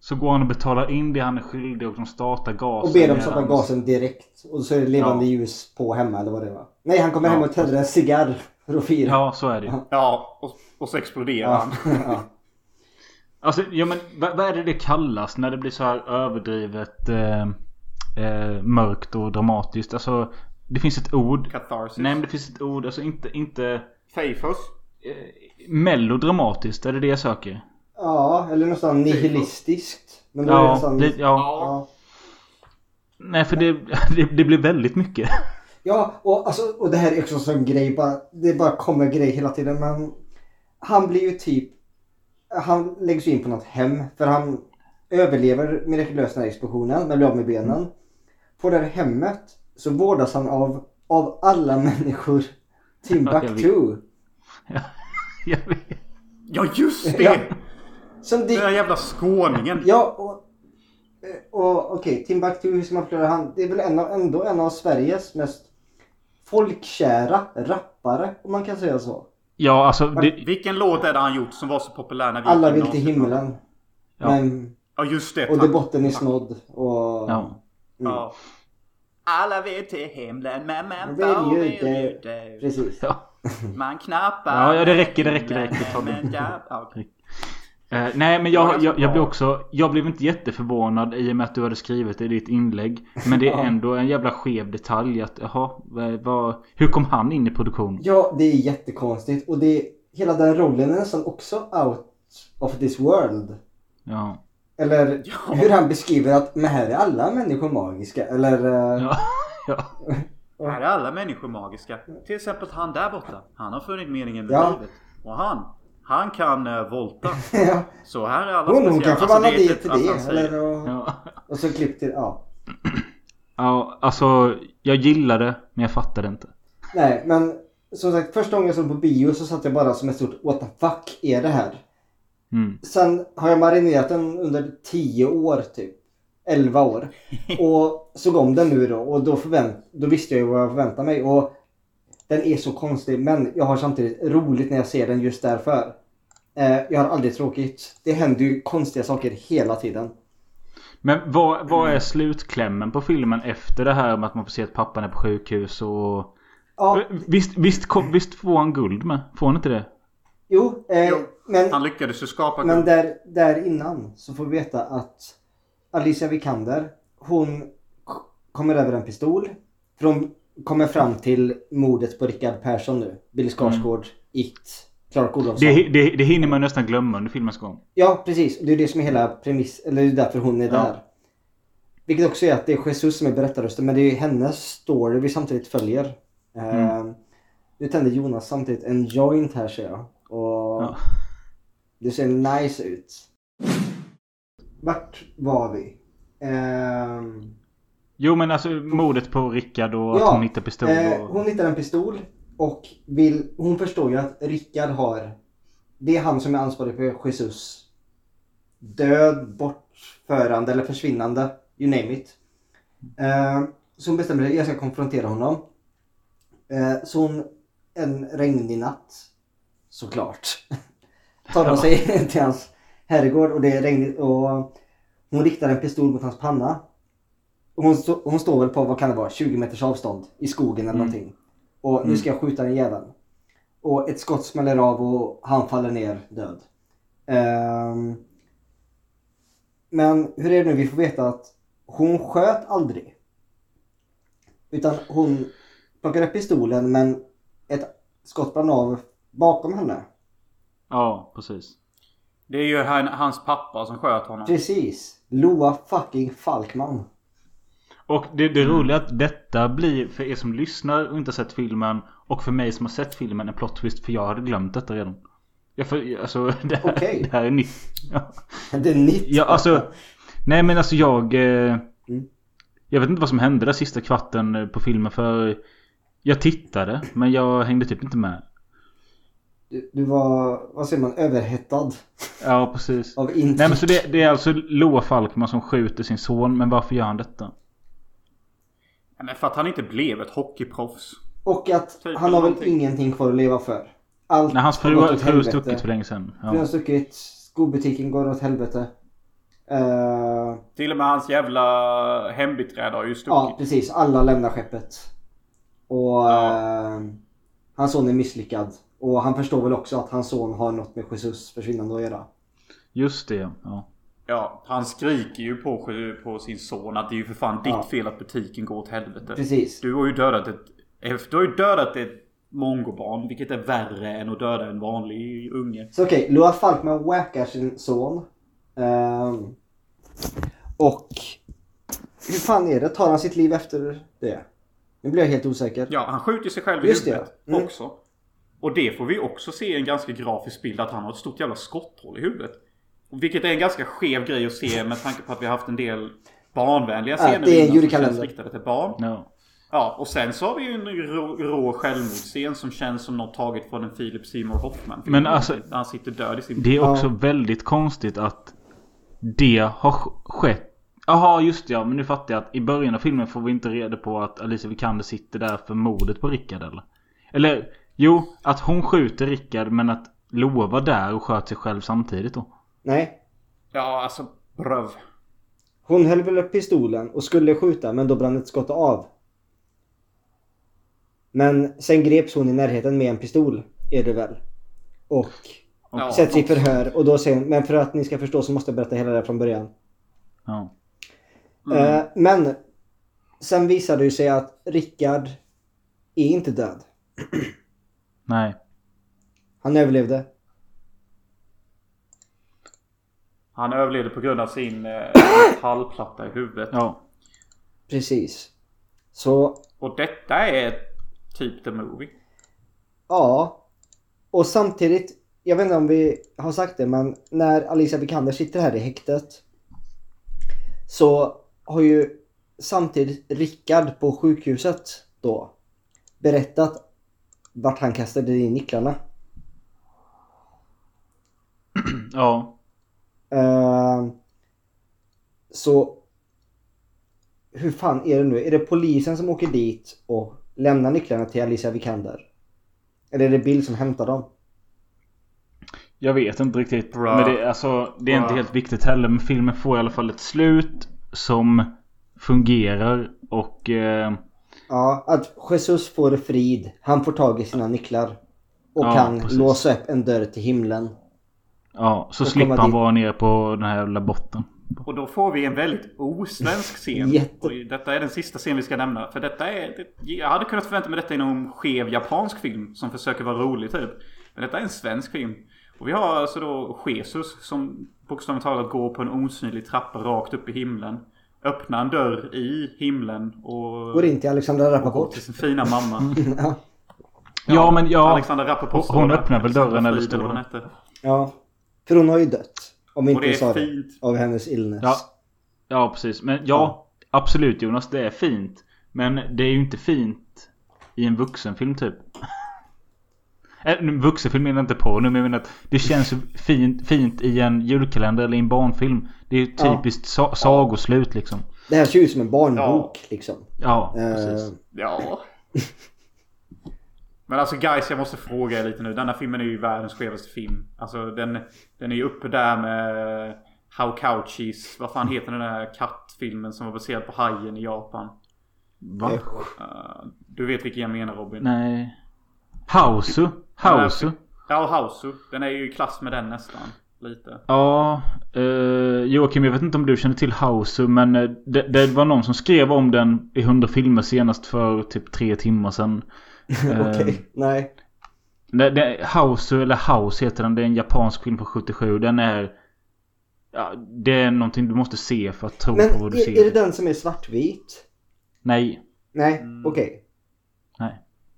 Så går han och betalar in det han är skyldig och de startar gasen Och ber dem stoppa medans- gasen direkt. Och så är det levande Ja. ljus på hemma eller vad det var. Nej, han kommer Ja. hem och tänder en cigarr för att fira. Ja så är det. Ja, och, och så exploderar Ja. han. *laughs* ja. Alltså ja men vad, vad är det det kallas när det blir så här överdrivet eh, eh, mörkt och dramatiskt? Alltså det finns ett ord. Catharsis. Nej men det finns ett ord. Alltså inte, inte Fafos. melodramatiskt. Är det det jag söker? ja, eller nästan nihilistiskt. Men då är det Ja, nästan... det, ja. ja. Nej för det, det, det blir väldigt mycket. *laughs* Ja, och, alltså, och det här är också en sån grej. Bara, det bara kommer grej hela tiden. Men han blir ju typ... Han läggs ju in på något hem. För han överlever mirakulöst den här explosionen. Men blir av med benen. På det här hemmet så vårdas han av, av alla människor Timbuktu. Jag vet. Ja just det! Ja. Som Den det, där jävla skåningen. Ja, och, och okej, Timbuktu, hur ska man förklara han? Det är väl en av, ändå en av Sveriges mest folkkära rappare, om man kan säga så. Ja alltså det, Vilken låt är det han gjort som var så populär när vi Alla vill till himlen. Ja. Men, Ja just det. och det botten är snodd och... Ja. Ja. Alla vill till himlen men får ju vill det. Precis. Ja. Man knappar Ja, ja, det räcker, det räcker, det räcker, himlen, ja, okej. Eh, nej men Ja, jag, jag, jag blev också Jag blev inte jätteförvånad i och med att du hade skrivit det i ditt inlägg. Men det är ändå en jävla skev detalj att jaha, vad, vad, hur kom han in i produktionen? Ja, det är jättekonstigt. Och det, hela den rollen är nästan också out of this world. Ja. Eller Ja. hur han beskriver att men här är alla människor magiska. Eller... eh, Ja. *laughs* ja. Här är alla människor magiska. Till exempel han där borta. Han har funnit meningen med Ja. livet. Och han, han kan uh, volta. *laughs* ja. Så här är alla Hon, hon speciella. kan förvandla Alltså, det typ till det. Eller, och, Ja. och så klipp till... Ja. ja, alltså jag gillade men jag fattade inte. Nej, men som sagt första gången jag såg på bio så satt jag bara som ett stort what the fuck är det här? Mm. Sen har jag marinerat den under 10 år typ. 11 år. *laughs* Och såg om den nu då och då, förvänt, då visste jag ju vad jag förväntade mig. Och den är så konstig men jag har samtidigt roligt när jag ser den just därför. Eh, jag har aldrig tråkigt. Det händer ju konstiga saker hela tiden. Men vad, vad är slutklämmen på filmen efter det här med att man får se att pappan är på sjukhus och... Ja, Visst, visst, visst får han guld med? Får han inte det? jo, eh, Jo, men Han lyckades ju skapa Men där, där innan så får vi veta att Alicia Vikander hon kommer över en pistol. För de kommer fram till mordet på Rickard Persson nu. Billy Skarsgård, It, Clark Olofsson. Det, det, det hinner man nästan glömma under filmens gång. Ja, precis. Det är det som är hela premiss, eller det är därför hon är Ja. där. Vilket också är att det är Jesus som är berättarrösten, men det är hennes story vi samtidigt följer. Mm. Eh, nu tänder Jonas samtidigt en joint här ser jag. Och det ser nice ut. Vart var vi? Ehm, Jo men alltså mordet på Rickard och att Ja, hon hittar pistol eh, och... hon hittar en pistol och vill, hon förstår ju att Rickard har, det är han som är ansvarig för Jesus död, bortförande eller försvinnande, you name it. Eh, så hon bestämmer sig, jag ska konfrontera honom. Eh, så hon, en regnig natt, såklart, *laughs* tar hon sig *laughs* till hans herrgård och det är regnigt och hon riktar en pistol mot hans panna. Och Hon, stå, hon står väl på, vad kan det vara, 20 meters avstånd i skogen eller Mm. någonting. Och nu Mm. ska jag skjuta den jäveln. Och ett skott smäller av och han faller ner död. Ehm, men hur är det nu? Vi får veta att hon sköt aldrig. Utan hon plockade upp pistolen men ett skott brann av bakom henne. Ja, precis. Det är ju han, hans pappa som sköt honom. Precis. Loa fucking Falkman. Och det, det roliga är att detta blir för er som lyssnar och inte sett filmen och för mig som har sett filmen en plot twist för jag hade glömt detta redan. Jag för, alltså *laughs* det här, Okej. det här är nytt. Ja. *laughs* Det är nytt. Ja, alltså. Nej men alltså jag... Eh, Mm. jag vet inte vad som hände där sista kvarten på filmen för... Jag tittade men jag hängde typ inte med. Du, du var, vad säger man, överhettad. Ja precis. *laughs* Av intryck. Nej men så det, det är alltså Loa Falkman som skjuter sin son men varför gör han detta? Ja, Men för att han inte blev ett hockeyproffs. Och att Typ han har väl någonting. ingenting kvar att leva för. Allt Nej hans fru har stuckit för länge sedan. Frun har Ja. stuckit. Skobutiken går åt helvete. Eh, Till och med hans jävla hembiträde har ju stuckit. ja, precis. Alla lämnar skeppet. Och eh, hans son är misslyckad. Och han förstår väl också att hans son har något med Jesus försvinnande att göra. Just det ja. Ja, han skriker ju på, på sin son att det är ju för fan ditt Ja. fel att butiken går åt helvete. Precis. Du har ju dödat ett... Du har ju dödat ett mongobarn, vilket är värre än att döda en vanlig unge. Så okej, Loa Falkman wackar sin son. Ehm, och hur fan är det? Tar han sitt liv efter det? Nu blir jag helt osäker. Ja, han skjuter sig själv i Just det, huvudet mm. också. Och det får vi också se i en ganska grafisk bild att han har ett stort jävla skotthål i huvudet. Vilket är en ganska skev grej att se med tanke på att vi har haft en del barnvänliga Ja, scener det är en känns riktade till barn. Ja. Ja, och sen så har vi ju en rå, rå självmordsscen som känns som något taget från en Philip Seymour Hoffman. Men alltså- När han sitter död i sin Det är också väldigt konstigt att det har sk- skett. Jaha just det, ja men nu fattar jag att i början av filmen får vi inte reda på att Alicia Vikander sitter där för mordet på Rickard eller? Eller jo, att hon skjuter Rickard men att Loa var där och sköt sig själv samtidigt då. Nej. Ja, alltså bröv. Hon höll väl upp pistolen och skulle skjuta men då brann ett skott av. Men sen greps hon i närheten med en pistol. Är det väl? Och Ja. sätts i förhör och då säger hon, men för att ni ska förstå så måste jag berätta hela det här från början. Ja. Eh, men sen visade det sig att Rickard är inte död. *clears throat* Nej. Han överlevde. Han överlevde på grund av sin eh, metallplatta i huvudet. Ja. Precis. Så Och detta är typ the movie. Ja. Och samtidigt, jag vet inte om vi har sagt det, men när Alicia Vikander sitter här i häktet så har ju samtidigt Rickard på sjukhuset då berättat vart han kastade in nycklarna. *clears throat* Ja. Eh, så hur fan är det nu? Är det polisen som åker dit och lämnar nycklarna till Alicia Vikander? Eller är det Bill som hämtar dem? Jag vet inte riktigt. Bra. Men det, alltså, det är inte Bra. helt viktigt heller. Men filmen får i alla fall ett slut som fungerar och... Eh, Ja, att Jesus får frid. Han får tag i sina nycklar. Och Ja, kan precis. låsa upp en dörr till himlen. ja, så slipper han dit. vara nere på den här jävla botten. Och då får vi en väldigt osvensk scen. Jätte- Och detta är den sista scen vi ska nämna. För detta är... Jag hade kunnat förvänta mig detta i någon skev japansk film som försöker vara rolig typ. Men detta är en svensk film. Och vi har alltså då Jesus som bokstavligt talat går på en osynlig trappa rakt upp i himlen. Öppnar en dörr i himlen och... Går in till Alexandra Rappaport. till sin fina mamma. *laughs* ja. Ja, men ja. Alexandra Rappaport Hon öppnar väl dörren eller står hon hette. ja. För hon har ju dött. Om Och inte det är fint. Av hennes illness. Ja, ja precis. Men ja, absolut Jonas, det är fint. Men det är ju inte fint i en vuxenfilm typ. Äh, en vuxenfilm menar jag inte på nu, men jag menar att det känns ju fint, fint i en julkalender eller i en barnfilm. Det är ju Ja. typiskt sa- sagoslut liksom. Det här ser ut som en barnbok liksom. Ja, Eh, precis. Ja. *laughs* Men alltså guys, jag måste fråga er lite nu. Denna filmen är ju världens skevaste film. Alltså den, den är ju uppe där med How Couchies. Vad fan heter den där kattfilmen som var baserad på Hajen i Japan? Va? Uh, du vet vilken jag menar Robin? Nej. Hausu? Hausu? Ja, Hausu. Den är ju i klass med den nästan. Lite. Ja, eh, Joakim jag vet inte om du känner till Hausu men eh, det, det var någon som skrev om den i 100 filmer senast för typ tre timmar sedan. *laughs* Eh, Okej, nej. Det, det, Hausu eller House heter den. Det är en japansk film från 77. Den är... Ja, det är någonting du måste se för att tro Men på vad du är, ser. är det den som är svartvit? Nej. Nej, Mm. okej. Nej.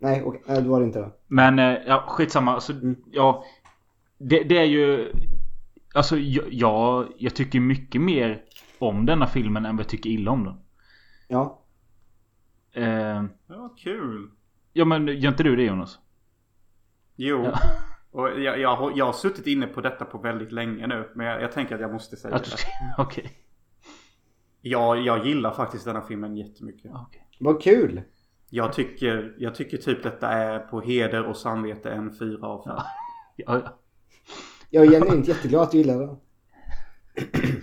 Nej, okej. Nej, det var det inte då. Men eh, ja, skitsamma. Alltså, ja. Det, det är ju... Alltså jag, jag, tycker mycket mer om denna filmen än vad jag tycker illa om den. Ja. Eh, Ja, kul. ja men gör inte du det Jonas? Jo. Ja. *laughs* Och jag, jag, har, jag har suttit inne på detta på väldigt länge nu. Men jag, jag tänker att jag måste säga det. *laughs* Okej. Jag, jag gillar faktiskt denna filmen jättemycket. Vad kul. Jag tycker, jag tycker typ detta är på heder och samvete en fyra av fem. *laughs* Ja, ja. Jag är genuint jätteglad att du gillar den. *clears throat*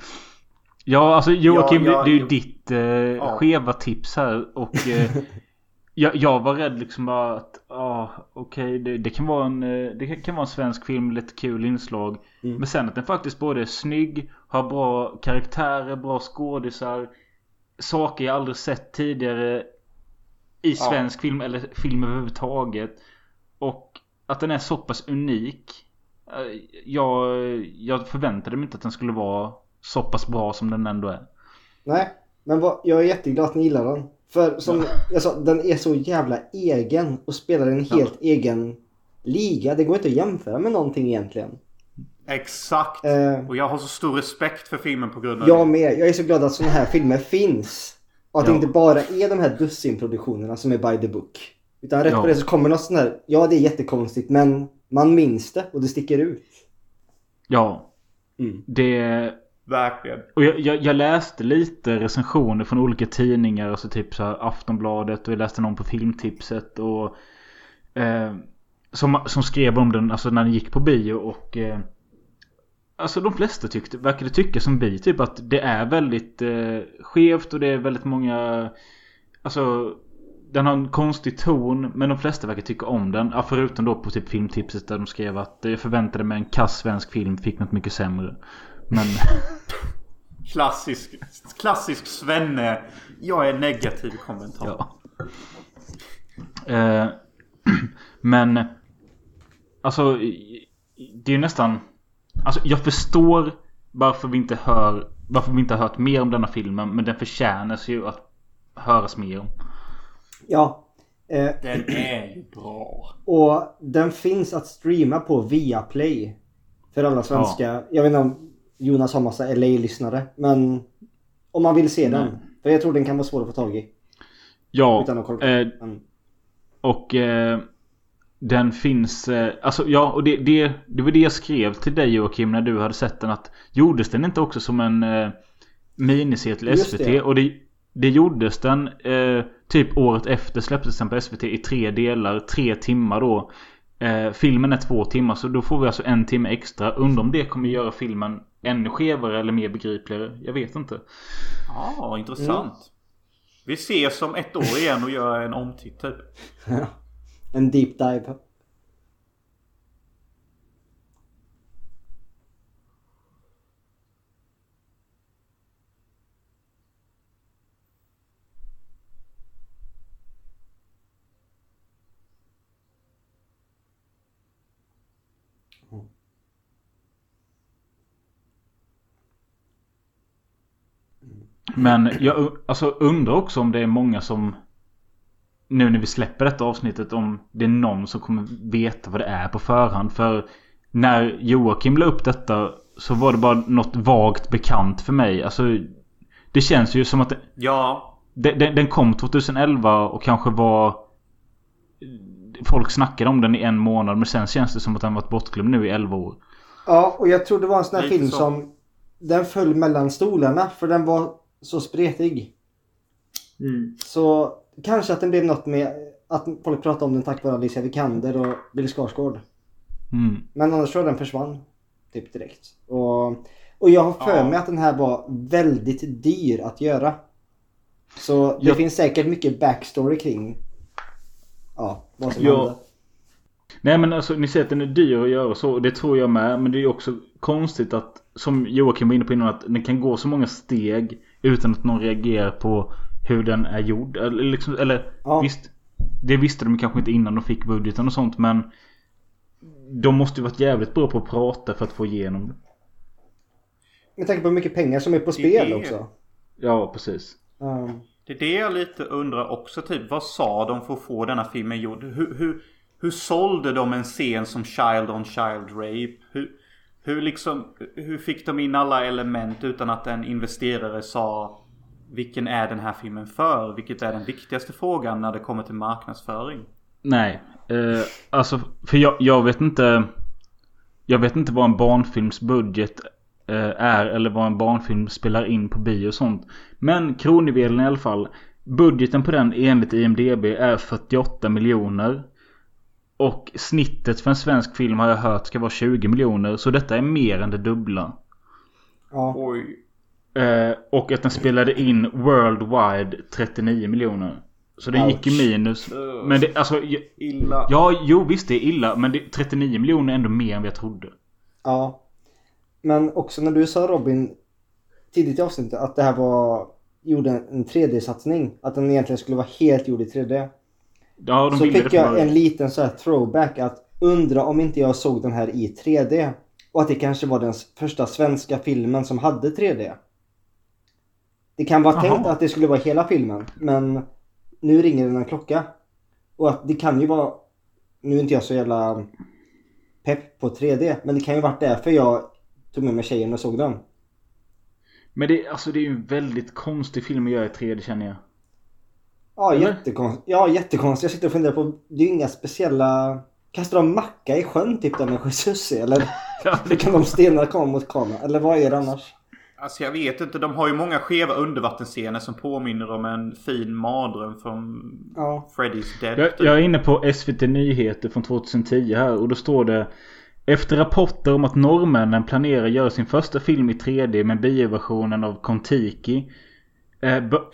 Ja, alltså Joakim, Ja, ja, det är ju jo. ditt eh, skeva tips här och eh, *laughs* jag, jag var rädd liksom bara att ja, okej, det, det kan vara en eh, det kan- kan vara en svensk film, lite kul inslag. Mm. Men sen att den faktiskt både är snygg, har bra karaktärer, bra skådisar, saker jag aldrig sett tidigare i svensk film eller film överhuvudtaget. Och att den är så pass unik. Eh, Jag, jag förväntade mig inte att den skulle vara så pass bra som den ändå är. Nej, men vad, jag är jätteglad att ni gillar den. För som jag sa, den är så jävla egen och spelar en helt egen liga. Det går inte att jämföra med någonting egentligen. Exakt. Eh. Och jag har så stor respekt för filmen på grund av Jag det. med. Jag är så glad att sådana här filmer finns. Och att det Ja. inte bara är de här dussinproduktionerna som är by the book. Utan rätt Ja. på det så kommer något sånt här. Ja, det är jättekonstigt men man minns det och det sticker ut. Ja. Mm. Det... Verkligen. Och jag, jag, jag läste lite recensioner från olika tidningar. Alltså typ så här Aftonbladet och jag läste någon på Filmtipset och... Eh, som, som skrev om den alltså när den gick på bio och... Eh, alltså de flesta tyckte, verkade tycka som vi typ att det är väldigt eh, skevt och det är väldigt många... Alltså... Den har en konstig ton men de flesta verkar tycka om den. Ja, förutom då på typ Filmtipset där de skrev att jag förväntade mig en kass svensk film fick något mycket sämre. Men... *laughs* Klassisk, klassisk svenne. Jag är negativ kommentar. Ja. Eh, *clears throat* men Alltså Det är ju nästan Alltså jag förstår Varför vi inte hör Varför vi inte har hört mer om denna filmen Men den förtjänas ju att Höras mer om Ja. Eh, Den är ju bra. och den finns att streama på Viaplay. För alla svenska. Jag vet inte om Jonas har massa LA-lyssnare. Men om man vill se den. För jag tror den kan vara svår att få tag i. Ja Utan att kolla på eh, den. Och eh, Den finns eh, Alltså ja och det, det, det var det jag skrev till dig Joakim när du hade sett den att Gjordes den inte också som en eh, Miniserie till Just SVT det. och det Det gjordes den eh, Typ året efter släpptes den på SVT i tre delar Tre timmar då eh, Filmen är två timmar så då får vi alltså en timme extra Undrar om det kommer göra filmen Ännu skevare eller mer begripligare Jag vet inte Ja, intressant. Vi ses om ett år igen och gör en omtitt typ. *laughs* En deep dive. Men jag alltså, undrar också om det är många som nu när vi släpper detta avsnittet om det är någon som kommer veta vad det är på förhand. För när Joakim la upp detta så var det bara något vagt bekant för mig. Alltså Det känns ju som att det, Ja. den, den, den kom 2011 och kanske var Folk snackade om den i en månad men sen känns det som att den varit bortglömd nu i 11 år. Ja, och jag tror det var en sån här film så. som... Den föll mellan stolarna för den var så spretig. Så kanske att den blev något med att folk pratade om den tack vare Alicia Vikander och Bill Skarsgård. Mm. Men annars tror jag den försvann. Typ direkt. Och, och jag har för Ja. mig att den här var väldigt dyr att göra. Så det Jag- finns säkert mycket backstory kring ja, vad som Ja. hände. Nej men alltså ni säger att den är dyr att göra så. Det tror jag med. Men det är också konstigt att Som Joakim var inne på innan att den kan gå så många steg Utan att någon reagerar på Hur den är gjord. Eller, liksom, eller visst Det visste de kanske inte innan de fick budgeten och sånt men De måste ju varit jävligt bra på att prata för att få igenom det. Med tanke på hur mycket pengar som är på Det spel är- också. Ja precis. Ja. Det är det jag lite undrar också typ. Vad sa de för att få denna filmen gjord? Hur, hur, hur sålde de en scen som Child on Child Rape? Hur, hur liksom, hur fick de in alla element utan att en investerare sa vilken är den här filmen för? Vilket är den viktigaste frågan när det kommer till marknadsföring? Nej. Eh, alltså för jag, jag vet inte. Jag vet inte vad en barnfilms budget eh, är eller vad en barnfilm spelar in på bio och sånt. Men Kronjuvelen i alla fall. Budgeten på den enligt IMDB är 48 miljoner. Och snittet för en svensk film har jag hört ska vara 20 miljoner. Så detta är mer än det dubbla. Ja. Oj. Eh, och att den spelade in worldwide 39 miljoner. Så den gick i minus. Men det, alltså... jag- Illa. Ja, jo visst det är illa. Men det, 39 miljoner är ändå mer än vad jag trodde. Ja. Men också när du sa Robin tidigt i avsnittet att det här var gjorde en- en 3D-satsning. Att den egentligen skulle vara helt gjord i 3D. Ja, de så det fick jag en liten så här throwback att undra om inte jag såg den här i 3D. Och att det kanske var den första svenska filmen som hade 3D. Det kan vara Jaha. tänkt att det skulle vara hela filmen. Men nu ringer den en klocka. Och att det kan ju vara... Nu är inte jag så jävla pepp på 3D. Men det kan ju varit därför jag tog med mig tjejen och såg den. Men det, alltså, det är ju en väldigt konstig film att göra i 3D känner jag. Ja, Eller? jättekonstigt. Ja, jättekonstigt. Jag sitter och funderar på... Det är ju inga speciella... Kastar de macka i sjön typ där med Jesus eller? *laughs* Eller kan de stenar komma mot kameran? Eller vad är det annars? Alltså jag vet inte. De har ju många skeva undervattensscener som påminner om en fin mardröm från Ja. Freddy's Dead. Jag, jag är inne på SVT Nyheter från 2010 här och då står det Efter rapporter om att norrmännen planerar göra sin första film i 3D med bioversionen av Kontiki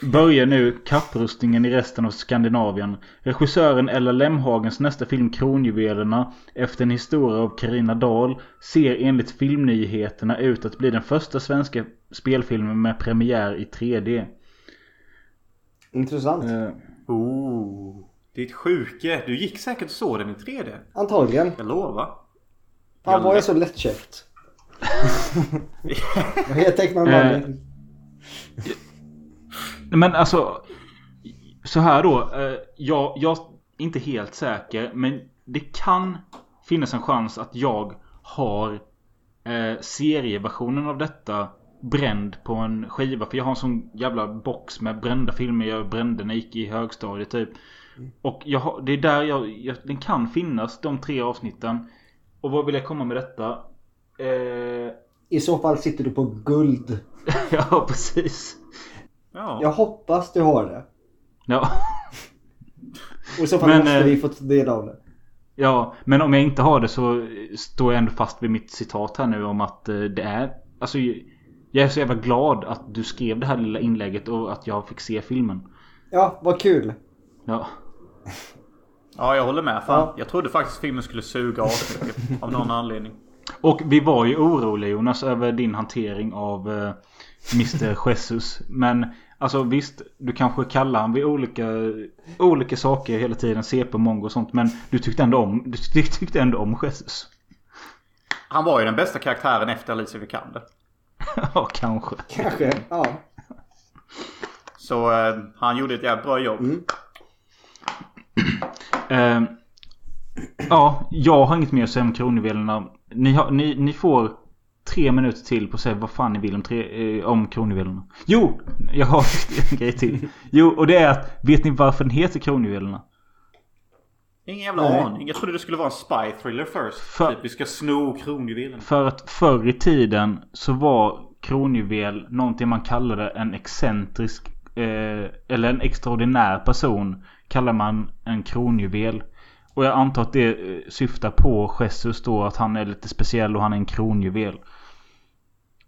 Börjar nu kapprustningen i resten av Skandinavien. Regissören Ella Lemhagens nästa film Kronjuvelerna efter en historia av Karina Dahl ser enligt Filmnyheterna ut att bli den första svenska spelfilmen med premiär i 3D. Intressant. Eh, Oh, ditt sjuke. Du gick säkert och såg den i 3D. Antagligen. Jag lovar. Fan var jag så lättköpt? *laughs* jag helt tecknad Eh, man. Men alltså Så här då. eh, Jag, jag är inte helt säker men det kan finnas en chans att jag har eh, serieversionen av detta bränd på en skiva. För jag har en sån jävla box med brända filmer jag brände när jag gick i högstadiet typ. Och jag har, det är där jag, jag... Den kan finnas de tre avsnitten. Och vad vill jag komma med detta? Eh, I så fall sitter du på guld. *laughs* ja precis. Ja. Jag hoppas du har det. Ja. *laughs* Och i så fall Men, måste eh, vi få ta del av det. Ja, men om jag inte har det så står jag ändå fast vid mitt citat här nu om att eh, det är... Alltså, jag är så jävla glad att du skrev det här lilla inlägget och att jag fick se filmen. Ja, vad kul. Ja. *laughs* Ja, jag håller med. Fan. Ja. Jag trodde faktiskt filmen skulle suga asmycket. av någon *laughs* anledning. Och vi var ju oroliga Jonas över din hantering av eh, Mr Jesus. Men alltså visst, du kanske kallar han vid olika, olika saker hela tiden. CP, mongo och sånt. Men du tyckte ändå om, du tyck- *laughs* tyckte ändå om Jesus. Han var ju den bästa karaktären efter Alicia Vikander. *laughs* ja, kanske. Kanske, ja. Så eh, han gjorde ett jävligt bra jobb. *clears throat* Eh, ja, jag har inget mer att säga om kronjuvelerna. Ni, har, ni, ni får tre minuter till på att säga vad fan ni vill om, tre, eh, om kronjuvelerna. Jo! Jag har *laughs* en grej till. Jo, och det är att vet ni varför den heter kronjuvelerna? Ingen jävla Nej. aning. Jag trodde det skulle vara en spy thriller först. För- Typ vi ska sno kronjuvelen. För att förr i tiden så var kronjuvel någonting man kallade en excentrisk eh, eller en extraordinär person kallar man en kronjuvel. Och jag antar att det eh, syftar på Jesus då att han är lite speciell och han är en kronjuvel.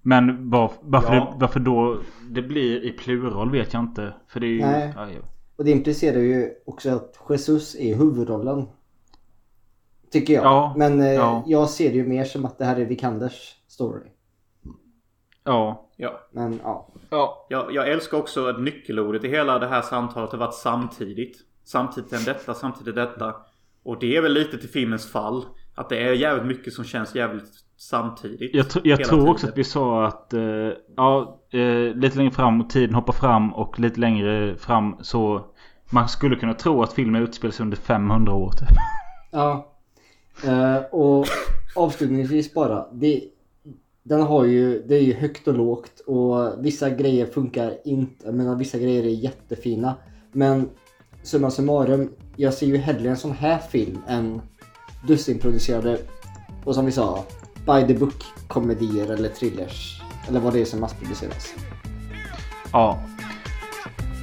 Men var, varför, Ja. det, varför då det blir i plural vet jag inte. För det är ju... Nej. Ja, ja. Och det implicerar ju också att Jesus är huvudrollen. Tycker jag. Ja, Men eh, ja. jag ser det ju mer som att det här är Vikanders story. Ja. Ja. Men ja. ja. Jag, jag älskar också att nyckelordet i hela det här samtalet har varit samtidigt. Samtidigt än detta, samtidigt detta. Och det är väl lite till filmens fall. Att det är jävligt mycket som känns jävligt samtidigt. Jag, tr- jag tror tiden. också att vi sa att eh, ja, eh, lite längre fram, tiden hoppar fram och lite längre fram så man skulle kunna tro att filmen utspelar sig under 500 år typ. Ja. Eh, och avslutningsvis bara. Det, den har ju, det är ju högt och lågt och vissa grejer funkar inte. Jag menar vissa grejer är jättefina. Men summa summarum. Jag ser ju hellre en sån här film än dussinproducerade och som vi sa by the book komedier eller thrillers. Eller vad det är som massproduceras. Ja.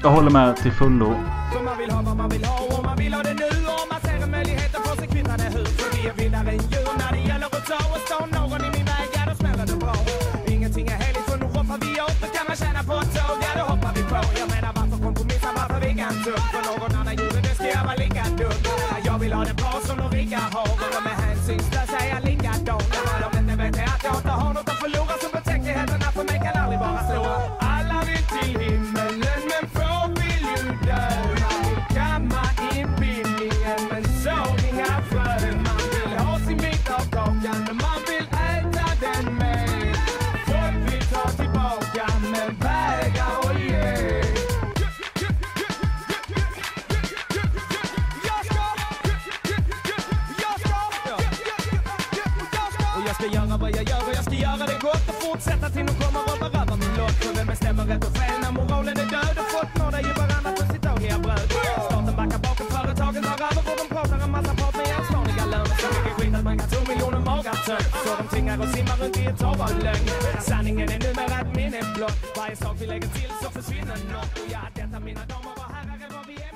Jag håller med till fullo. För man vill ha vad man vill ha och man vill ha det nu och man ser en möjlighet att få sig kvittade hur För vi är vildare än till de kommer och berövar min lott. För vem bestämmer rätt och fel när moralen är död och folk mördar ju varandra för sitt dagliga bröd. Staten backar bakom företagen tar över och de pratar en massa prat med ansvariga löner. Så mycket skit att man kan tro miljoner magar tömt. Så de tvingar och simmar runt i ett hav av lögn. Sanningen är numera ett minne blott. Varje sak vi lägger till så försvinner nåt Och ja, detta mina damer och herrar, är vad vi är